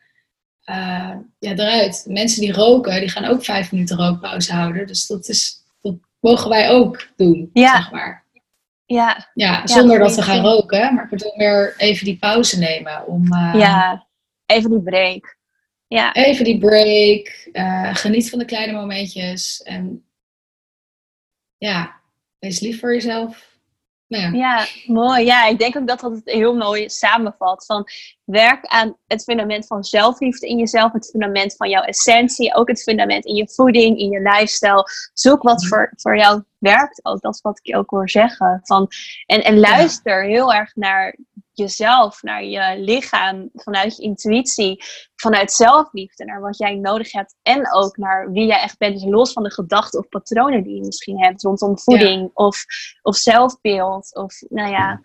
eh, ja, eruit. Mensen die roken, die gaan ook vijf minuten rookpauze houden. Dus dat is, dat mogen wij ook doen, Ja. zeg maar. Ja, Ja, zonder dat we gaan roken, maar ik bedoel meer even die pauze nemen om eh, ja, even die break. Ja, even die break, eh, geniet van de kleine momentjes en ja, wees lief voor jezelf. Nou ja, ja, mooi. Ja, ik denk ook dat dat het heel mooi samenvat. Van werk aan het fundament van zelfliefde in jezelf, het fundament van jouw essentie, ook het fundament in je voeding, in je lifestyle. Zoek wat Mhm. voor, voor jou werkt ook. Dat is wat ik ook hoor zeggen. Van, en, en luister heel erg naar jezelf, naar je lichaam, vanuit je intuïtie, vanuit zelfliefde, naar wat jij nodig hebt en ook naar wie jij echt bent. Dus los van de gedachten of patronen die je misschien hebt rondom voeding of, of zelfbeeld of nou ja,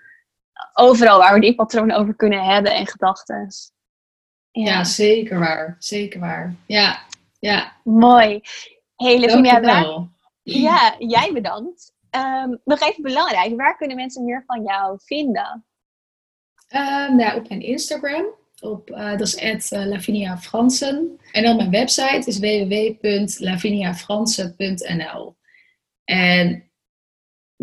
overal waar we die patronen over kunnen hebben en gedachten. ja. zeker waar. Zeker waar. Ja, ja. mooi. Hey, Lavinia, waar, ja, jij bedankt. Ehm, nog even belangrijk, waar kunnen mensen meer van jou vinden? Ehm, nou, op mijn Instagram, op, eh, dat is at, Lavinia Fransen. En dan mijn website is www.laviniafransen.nl. En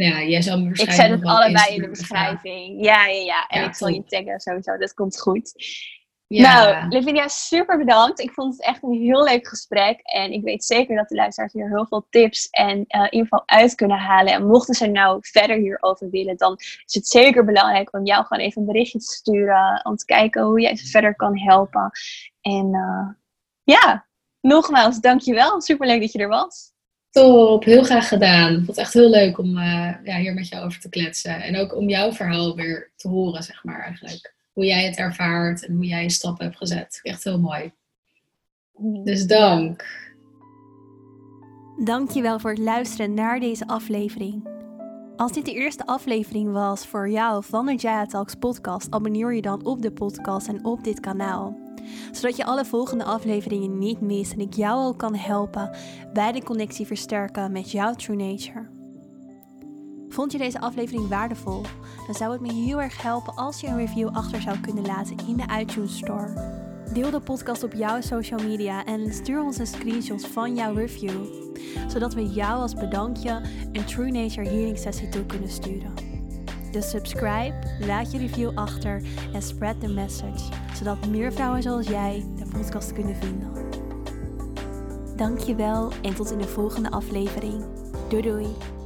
ja, jij zal me Ik waarschijnlijk zet het allebei in de beschrijving. Ja, ja, ja. En Ja, ik zal je taggen sowieso, dat komt goed. Nou, Lavinia, super bedankt. Ik vond het echt een heel leuk gesprek. En ik weet zeker dat de luisteraars hier heel veel tips en uh, info uit kunnen halen. En mochten ze nou verder hierover willen, dan is het zeker belangrijk om jou gewoon even een berichtje te sturen. Om te kijken hoe jij ze verder kan helpen. En uh, ja, nogmaals, dankjewel. Super leuk dat je er was. Top, heel graag gedaan. Ik vond echt heel leuk om uh, ja, hier met jou over te kletsen. En ook om jouw verhaal weer te horen, zeg maar eigenlijk hoe jij het ervaart en hoe jij je stappen hebt gezet. Echt heel mooi. Dus dank. Dankjewel voor het luisteren naar deze aflevering. Als dit de eerste aflevering was voor jou van de Jaya Talks podcast, abonneer je dan op de podcast en op dit kanaal. Zodat je alle volgende afleveringen niet mist en ik jou ook kan helpen bij de connectie versterken met jouw true nature. Vond je deze aflevering waardevol? Dan zou het me heel erg helpen als je een review achter zou kunnen laten in de iTunes Store. Deel de podcast op jouw social media en stuur ons een screenshot van jouw review, zodat we jou als bedankje een True Nature Healing sessie toe kunnen sturen. Dus subscribe, laat je review achter en spread the message, zodat meer vrouwen zoals jij de podcast kunnen vinden. Dankjewel en tot in de volgende aflevering. Doei doei!